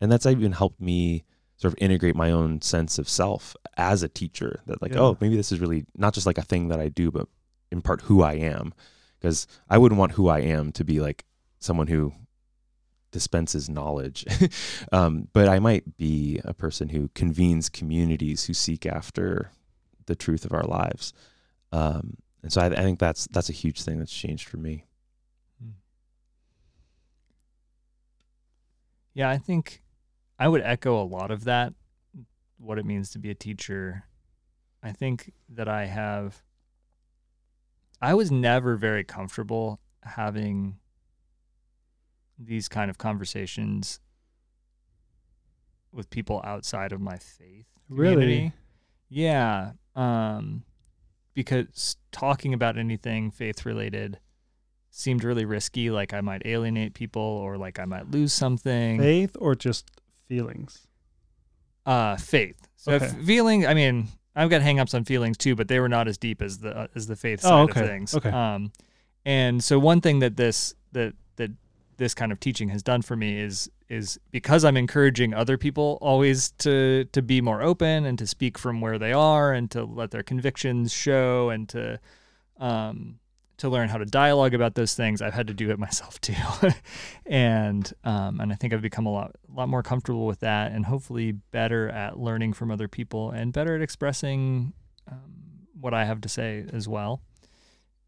and that's even helped me sort of integrate my own sense of self as a teacher. That like, Yeah. oh, maybe this is really not just like a thing that I do, but in part who I am. Because I wouldn't want who I am to be like someone who dispenses knowledge, um, but I might be a person who convenes communities who seek after the truth of our lives. Um, and so I, I think that's that's a huge thing that's changed for me. Yeah, I think I would echo a lot of that, what it means to be a teacher. I think that I have, I was never very comfortable having these kind of conversations with people outside of my faith Really? Yeah. Um, because talking about anything faith related seemed really risky, like I might alienate people or like I might lose something. Faith or just feelings? Uh, faith. So Okay. feeling, I mean, I've got hangups on feelings too, but they were not as deep as the uh, as the faith Oh, side okay. of things. Okay. Um, and so one thing that this that that this kind of teaching has done for me is is because I'm encouraging other people always to to be more open and to speak from where they are and to let their convictions show and to um to learn how to dialogue about those things. I've had to do it myself too, and um, and I think I've become a lot lot more comfortable with that, and hopefully better at learning from other people and better at expressing um, what I have to say as well.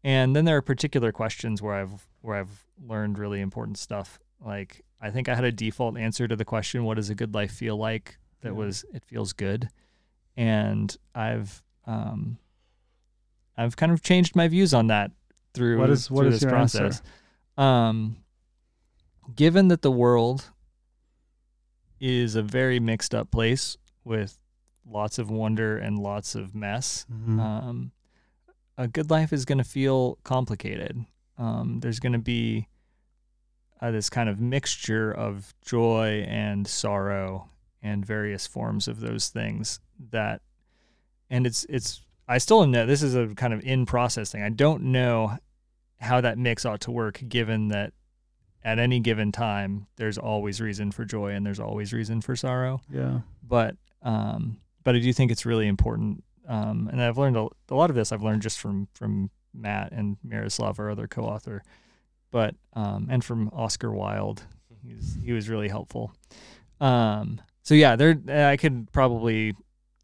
And then there are particular questions where I've where I've learned really important stuff. Like I think I had a default answer to the question, "What does a good life feel like?" That Yeah. was, "It feels good," and I've um, I've kind of changed my views on that through What is- what through is this process. Um, given that the world is a very mixed up place with lots of wonder and lots of mess, Mhm. um, a good life is going to feel complicated. Um, there's going to be uh, this kind of mixture of joy and sorrow and various forms of those things that, and it's it's I still don't know. This is a kind of in process thing. I don't know how that mix ought to work, given that at any given time there's always reason for joy and there's always reason for sorrow yeah. but um, but I do think it's really important. Um, and I've learned a, a lot of this. I've learned just from from Matt and Miroslav, our other co-author, but um, and from Oscar Wilde. He's he was really helpful. Um, so yeah, there I could probably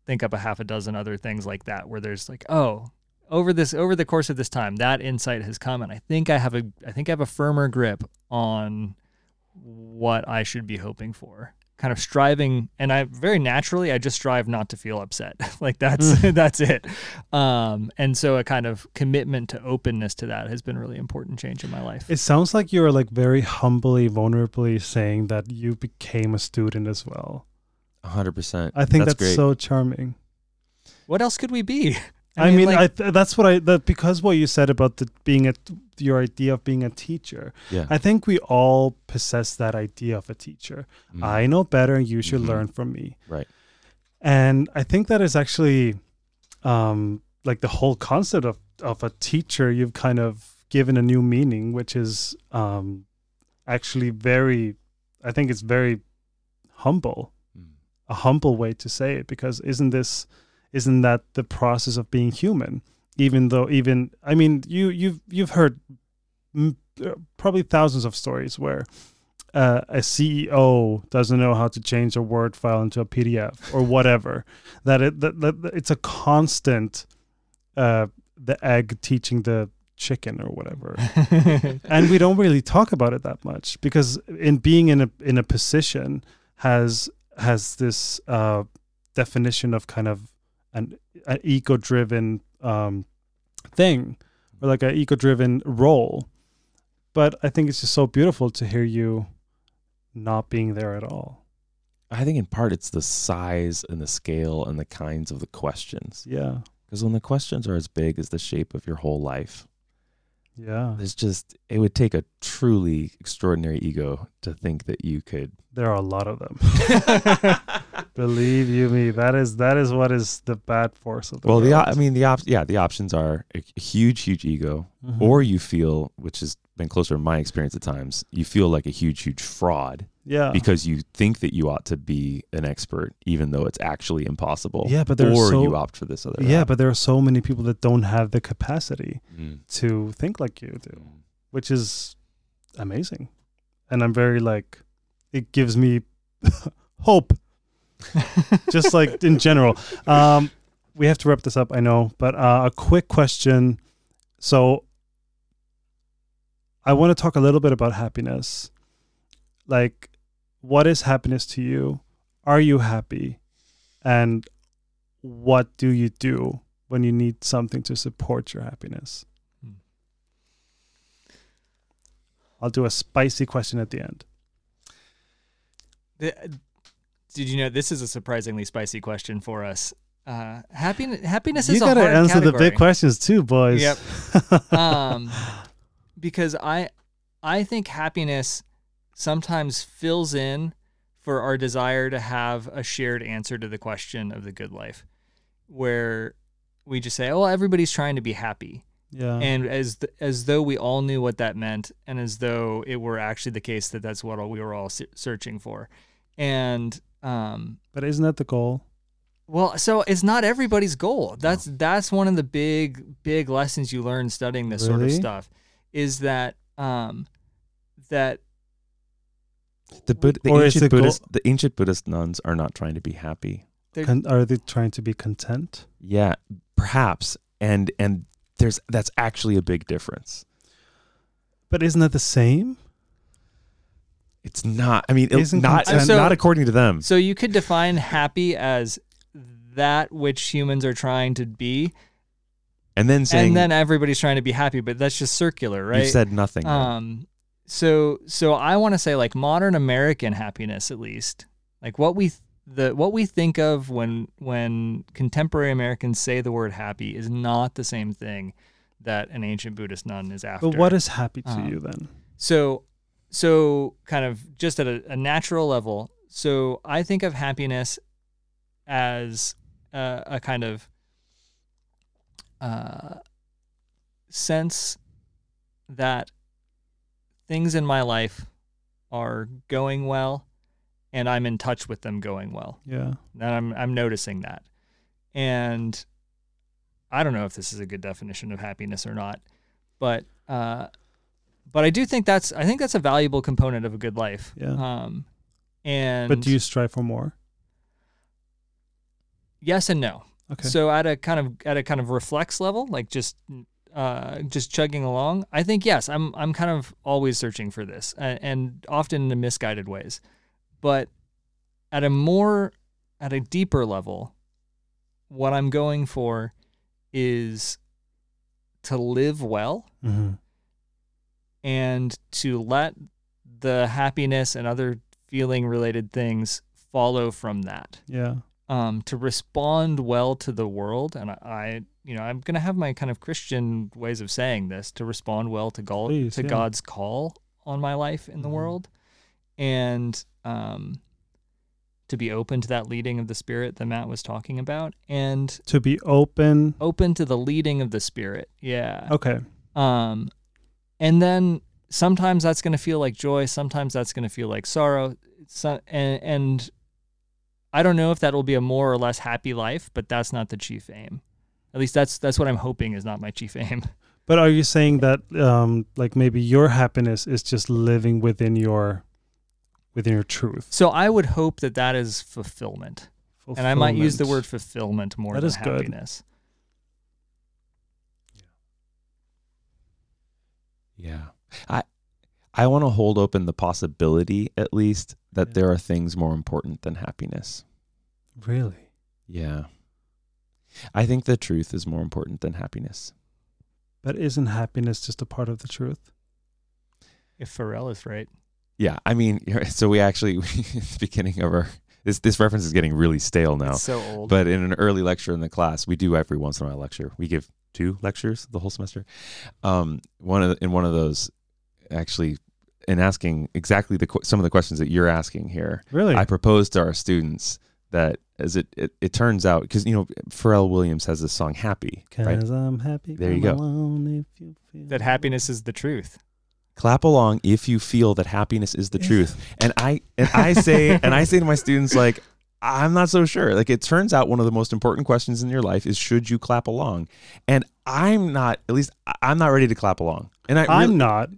think up a half a dozen other things like that where there's like oh over this over the course of this time that insight has come and I think I have a I think I have a firmer grip on what I should be hoping for kind of striving and I very naturally I just strive not to feel upset like that's that's it um and so a kind of commitment to openness to that has been a really important change in my life It sounds like you're like very humbly, vulnerably saying that you became a student as well. hundred percent. I think that's, great. so charming. what else could we be I, mean, like, I th- that's what I that because what you said about the being a your idea of being a teacher. yeah. I think we all possess that idea of a teacher. Mm. I know better, and you should Mhm. learn from me. Right. And I think that is actually, um, like the whole concept of of a teacher. You've kind of given a new meaning, which is um, actually very. I think it's very humble, Mm. a humble way to say it. Because isn't this, isn't that the process of being human? Even though, even I mean, you you've you've heard uh, probably thousands of stories where uh, a CEO doesn't know how to change a Word file into a PDF or whatever. that it that that it's a constant uh, the egg teaching the chicken or whatever. and we don't really talk about it that much because in being in a in a position has has this uh, definition of kind of an, an ego driven um, thing or like an ego driven role. But I think it's just so beautiful to hear you not being there at all. I think in part it's the size and the scale and the kinds of the questions. Yeah. Because when the questions are as big as the shape of your whole life, Yeah. It's just it would take a truly extraordinary ego to think that you could. There are a lot of them. Believe you me, that is that is what is the bad force of the Well, the world. op- I mean the op- yeah the options are a huge huge ego, Mhm. or you feel, which has been closer in my experience at times, you feel like a huge huge fraud yeah. because you think that you ought to be an expert even though it's actually impossible. Yeah, but there are or so- you opt for this other. yeah, route. but there are so many people that don't have the capacity Mm. to think like you do, which is amazing. And I'm very like it gives me hope just like in general. Um, we have to wrap this up, I know, but uh, a quick question. So, I want to talk a little bit about happiness. Like, what is happiness to you? Are you happy? And what do you do when you need something to support your happiness? Hmm. I'll do a spicy question at the end. The- Did you know this is a surprisingly spicy question for us? Uh, happiness, happiness you is a gotta answer the big questions too, boys. Yep. um, because I I think happiness sometimes fills in for our desire to have a shared answer to the question of the good life where we just say, "Oh, everybody's trying to be happy." Yeah. and as th- as though we all knew what that meant and as though it were actually the case that that's what all, we were all se- searching for and um but isn't that the goal? well so it's not everybody's goal that's that's one of the big big lessons you learn studying this sort of stuff is that um that The, Bud- the ancient the goal- Buddhist the ancient Buddhist nuns are not trying to be happy. Con- are they trying to be content? Yeah, perhaps. And and there's that's actually a big difference. But isn't that the same? It's not. I mean, it- Isn't not content- So- not according to them. so you could define happy as that which humans are trying to be And then saying and then everybody's trying to be happy but that's just circular right you've said nothing. Um, so so I want to say like modern American happiness at least, like what we th- the what we think of when when contemporary Americans say the word happy is not the same thing that an ancient Buddhist nun is after. But what is happy to Um, you then? so so kind of just at a, a natural level. So I think of happiness as a, a kind of uh, sense that things in my life are going well, and I'm in touch with them going well. Yeah. And I'm I'm noticing that, and I don't know if this is a good definition of happiness or not, but uh, but I do think that's I think that's a valuable component of a good life. Yeah. Um, and But do you strive for more? yes and no. Okay. So at a kind of at a kind of reflex level, like just uh, just chugging along, I think yes, I'm I'm kind of always searching for this, and, and often in misguided ways. But at a more at a deeper level, what I'm going for is to live well hmm and to let the happiness and other feeling related things follow from that Yeah. um, to respond well to the world. And I, I, you know, I'm going to have my kind of Christian ways of saying this to respond well to, God, Please, to yeah. God's call on my life in the Mhm. world, and um, to be open to that leading of the Spirit that Matt was talking about, and To be open. open to the leading of the Spirit. Yeah. Okay. Um, and then sometimes that's going to feel like joy. Sometimes that's going to feel like sorrow. So, and, and I don't know if that will be a more or less happy life, but that's not the chief aim. At least that's that's what I'm hoping is not my chief aim. But are you saying that um like maybe your happiness is just living within your within your truth? So I would hope that that is fulfillment, and I might use the word Fulfillment. fulfillment more That than happiness. Yeah. I I want to hold open the possibility at least that Yeah. there are things more important than happiness. Really? Yeah. I think the truth is more important than happiness. But isn't happiness just a part of the truth? If Pharrell is right, Yeah, I mean, so we actually at the beginning of our this this reference is getting really stale now. it's so old. But in an early lecture in the class, we do every once in a while lecture. We give two lectures the whole semester. Um, one of the, in one of those, actually, in asking exactly the some of the questions that you're asking here, Really? I proposed to our students that as it it, it turns out because you know Pharrell Williams has this song "Happy," Cause right? I'm happy. There you go. alone if you feel that happiness is the truth. Clap along if you feel that happiness is the truth. And I and I say and I say to my students like I'm not so sure. Like it turns out one of the most important questions in your life is should you clap along? And I'm not at least I- I'm not ready to clap along. And I I'm really- not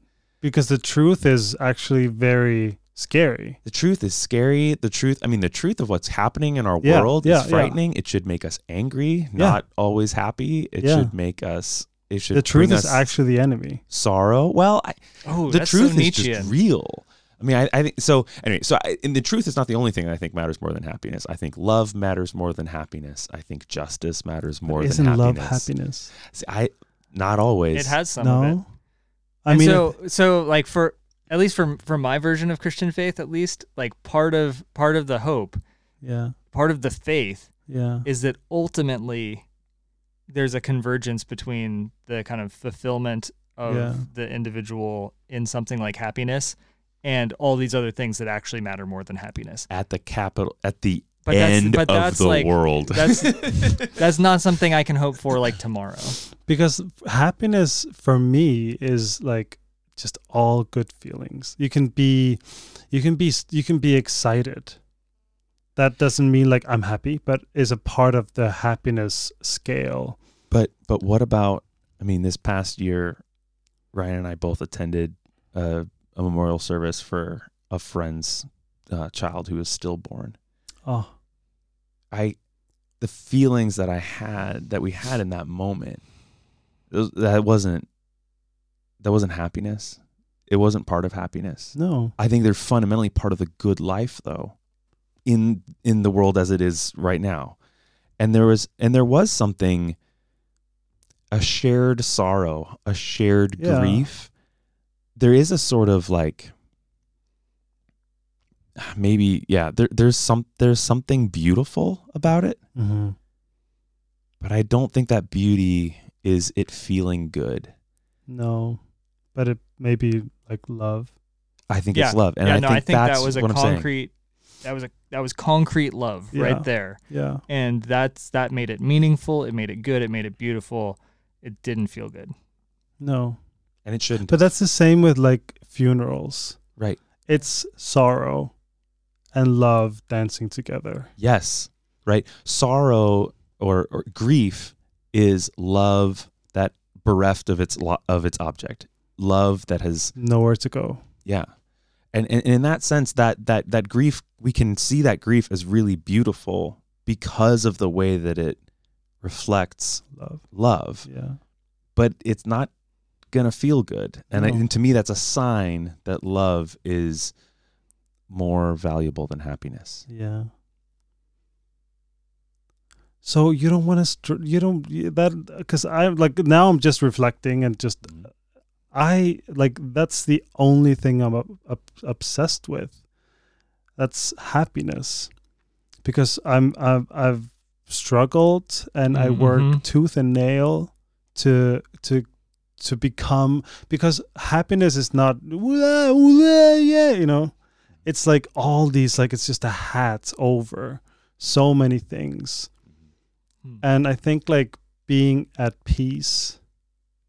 because the truth is actually very scary. the truth is scary. The truth, I mean, the truth of what's happening in our Yeah, world yeah, is yeah. frightening. It should make us angry, Yeah. not always happy. It Yeah. should make us. It should The truth bring is us actually the enemy. sorrow. Well, I, Oh, the truth so is just real. I mean, I, I think so. Anyway, so I, and the truth is not the only thing I think matters more than happiness. I think love matters more than happiness. I think justice matters more Isn't than love happiness. happiness? See, I not always. It has some of it. No. I and mean, so so like for at least from from my version of Christian faith, at least like part of part of the hope, yeah, part of the faith yeah, is that ultimately there's a convergence between the kind of fulfillment of Yeah. the individual in something like happiness and all these other things that actually matter more than happiness. At the capital, at the But that's- end but of that's the like- world. That's that's not something I can hope for like tomorrow. because happiness for me is like just all good feelings you can be you can be you can be excited that doesn't mean like i'm happy but is a part of the happiness scale But but what about? I mean, this past year, Ryan and I both attended a, a memorial service for a friend's uh, child who was stillborn. oh I, the feelings that I had that we had in that moment, those- that wasn't that wasn't happiness. It wasn't part of happiness. no I think they're fundamentally part of the good life, though, in in the world as it is right now. And there was and there was something, a shared sorrow, a shared Yeah. grief. There is a sort of like maybe yeah. There there's some there's something beautiful about it, hmm but I don't think that beauty is it feeling good. no but it may be like love I think Yeah. it's love, and yeah, I no, think I think that's that was a what concrete that was a that was concrete love Yeah. right there. yeah And that's that made it meaningful, it made it good, it made it beautiful. It didn't feel good. no and it shouldn't. but that's the same with like funerals right. it's sorrow and love dancing together Yes, right. Sorrow or, or grief is love that bereft of its lo- of its object. Love that has nowhere to go yeah, and, and in that sense, that that that grief we can see that grief as really beautiful because of the way that it reflects love love, yeah but it's not gonna feel good. And, I, and to me, that's a sign that love is more valuable than happiness. Yeah. So you don't want to str- you don't that because I'm like now I'm just reflecting and just I like that's the only thing I'm ob- ob- obsessed with. That's happiness, because I'm I've, I've struggled and I work Mhm. tooth and nail to to to become because happiness is not yeah you know it's like all these like it's just a hat over so many things Hmm. and i think like being at peace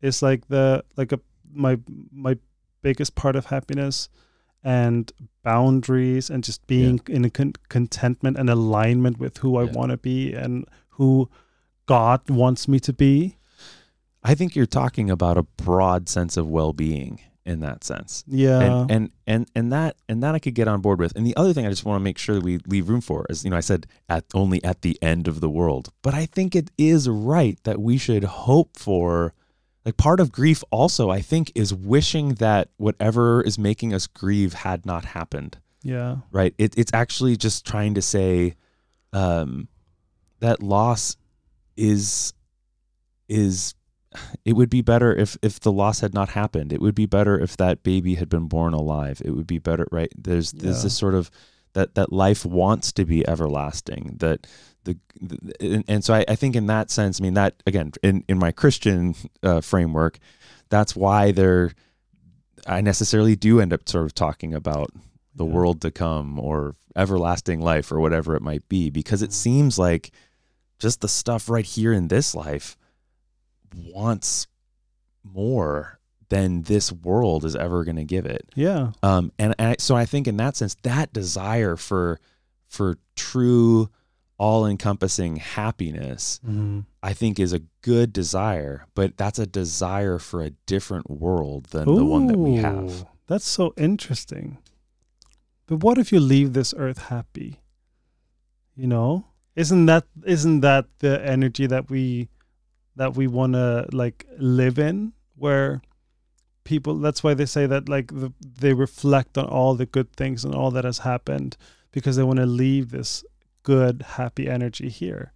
is like the like a my my biggest part of happiness and boundaries and just being in a con- contentment and alignment with who i Yeah. want to be and who god wants me to be I think you're talking about a broad sense of well-being in that sense. yeah And, and and and that and that I could get on board with. And the other thing I just want to make sure that we leave room for is, you know, I said at only at the end of the world, but I think it is right that we should hope for. Like part of grief, also, I think, is wishing that whatever is making us grieve had not happened. yeah Right? It, it's actually just trying to say um, that loss is is it would be better if if the loss had not happened. It would be better if that baby had been born alive. It would be better, right? There's there's this sort of that that life wants to be everlasting. That the, the and, and so I, I think in that sense, I mean that again in in my Christian uh, framework, that's why there I necessarily do end up sort of talking about the Yeah. world to come or everlasting life or whatever it might be because it seems like just the stuff right here in this life wants more than this world is ever going to give it yeah um and, and I, so i think in that sense that desire for for true all-encompassing happiness Mhm. i think is a good desire but that's a desire for a different world than the one that we have That's so interesting. But what if you leave this earth happy? You know? Isn't that isn't that the energy that we that we want to like live in where people that's why they say that like the, they reflect on all the good things and all that has happened because they want to leave this good happy energy here.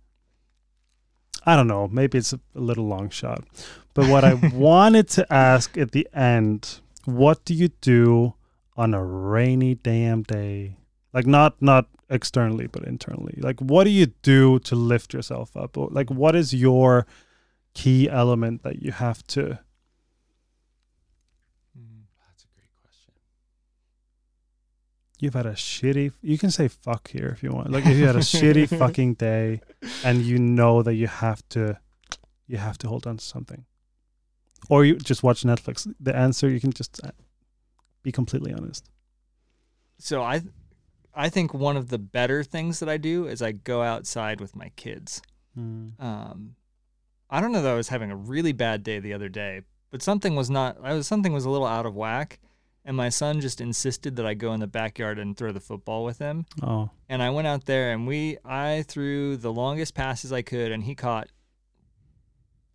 I don't know, maybe it's a, a little long shot. But what I wanted to ask at the end what do you do on a rainy damn day like not not externally but internally like what do you do to lift yourself up like what is your key element that you have to mm, that's a great question. You've had a shitty you can say fuck here if you want. Like if you had a shitty fucking day and you know that you have to you have to hold on to something. Or you just watch netflix. The answer you can just uh, be completely honest. So i i think one of the better things that i do is i go outside with my kids. Mm. um, I don't know that I was having a really bad day the other day, but something was not. I was something was a little out of whack, and my son just insisted that I go in the backyard and throw the football with him. oh And I went out there and we I threw the longest passes I could, and he caught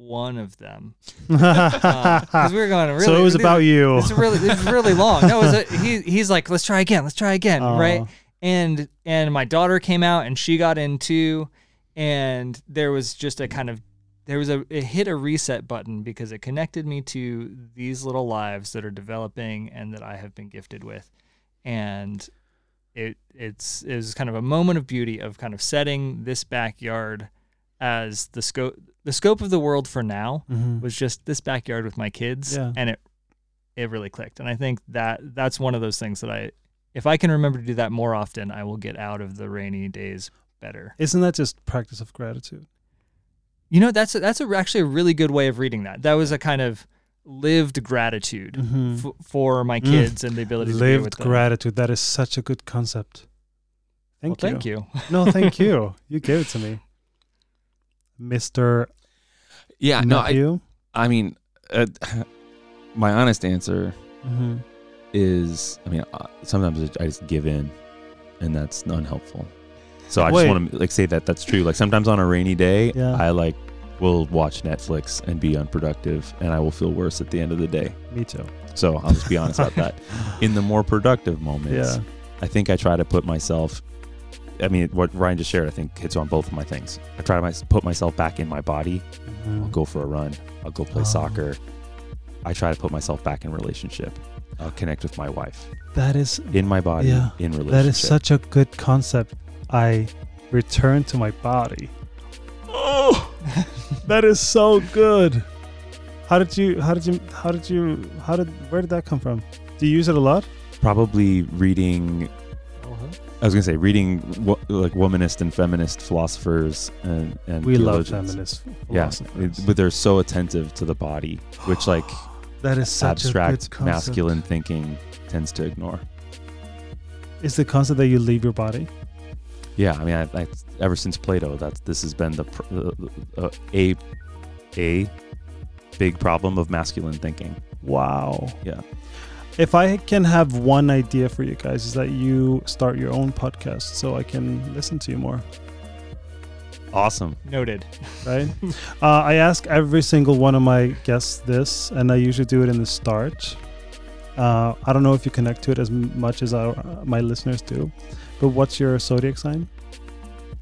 one of them um, because we were going really. so it was about you It's really it's really long. No, it was a, he he's like, let's try again, let's try again, oh. right? Oh. And and my daughter came out and she got in too, and there was just a kind of there was a it hit a reset button because it connected me to these little lives that are developing and that I have been gifted with, and it it's it was kind of a moment of beauty of kind of setting this backyard as the scope the scope of the world for now Mhm. was just this backyard with my kids Yeah. and it it really clicked and i think that that's one of those things that i if i can remember to do that more often i will get out of the rainy days better isn't that just practice of gratitude you know that's a, that's a, actually a really good way of reading that. That was a kind of lived gratitude Mhm. f- for my Mm. kids and the ability to be with lived gratitude. That is such a good concept. Well, thank you. thank you. No thank you. You gave it to me. Mr Yeah, no, I, I mean, uh, my honest answer Mhm. is, I mean, uh, sometimes I just give in, and that's unhelpful. So I Wait. just want to like say that that's true. Like sometimes on a rainy day, Yeah. I like will watch Netflix and be unproductive, and I will feel worse at the end of the day. me too So I'll just be honest about that. In the more productive moments, yeah I think I try to put myself. I mean, what Ryan just shared, I think hits on both of my things. I try to my, put myself back in my body. I'll Mhm. go for a run. I'll go play Oh. soccer. I try to put myself back in relationship. I'll connect with my wife that is in my body, Yeah, in relationship. that is such a good concept i return to my body oh that is so good how did you how did you how did you how did where did that come from do you use it a lot probably reading. Uh-huh. I was gonna say reading wo- like womanist and feminist philosophers and and we love theologians. feminist Yeah, philosophers. it- but they're so attentive to the body, which like that is such abstract good masculine thinking tends to ignore. is the concept that you leave your body Yeah, I mean, I, I, ever since Plato, that's this has been the uh, uh, a a big problem of masculine thinking. wow Yeah. if i can have one idea for you guys is that you start your own podcast so i can listen to you more Awesome. noted right? uh, I ask every single one of my guests this, and I usually do it in the start. Uh, I don't know if you connect to it as much as our, my listeners do, but what's your zodiac sign?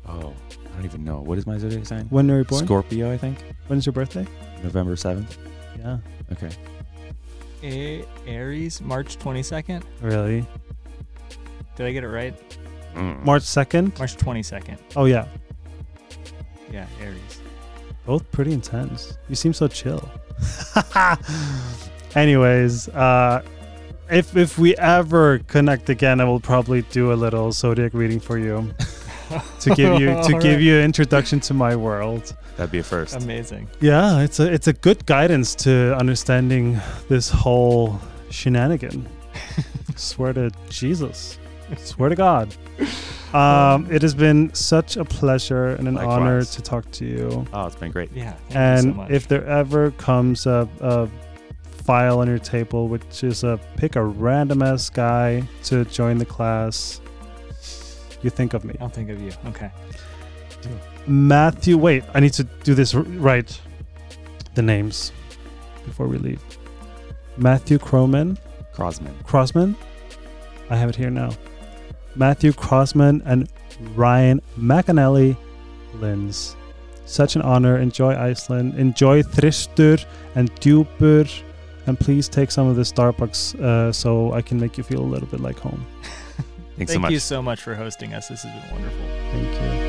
Oh, I don't even know. What is my zodiac sign? When were you born? Scorpio, I think. When's your birthday? November seventh. Yeah, Okay. A- aries march 22nd really. did i get it right Mm. March second. march 22nd Oh yeah, yeah aries both pretty intense. You seem so chill. Anyways, uh, if if we ever connect again, I will probably do a little zodiac reading for you to give you to Alright. give you an introduction to my world. That'd be a first. amazing Yeah, it's a it's a good guidance to understanding this whole shenanigan. Swear to Jesus. Swear to God. Um, it has been such a pleasure and an honor to talk to you. oh, it's been great. yeah and so if there ever comes a, a file on your table, which is a pick a random ass guy to join the class, you think of me. i'll think of you okay Matthew, wait, I need to do this r- right. The names before we leave. Matthew Croman, Crosman. Crossman. I have it here now. Matthew Croasmun and Ryan McAnally Lins. Such an honor. Enjoy Iceland. Enjoy Thristur and Djupur. And please take some of the Starbucks uh, so I can make you feel a little bit like home. Thanks thank so much. you so much for hosting us this has been wonderful Thank you.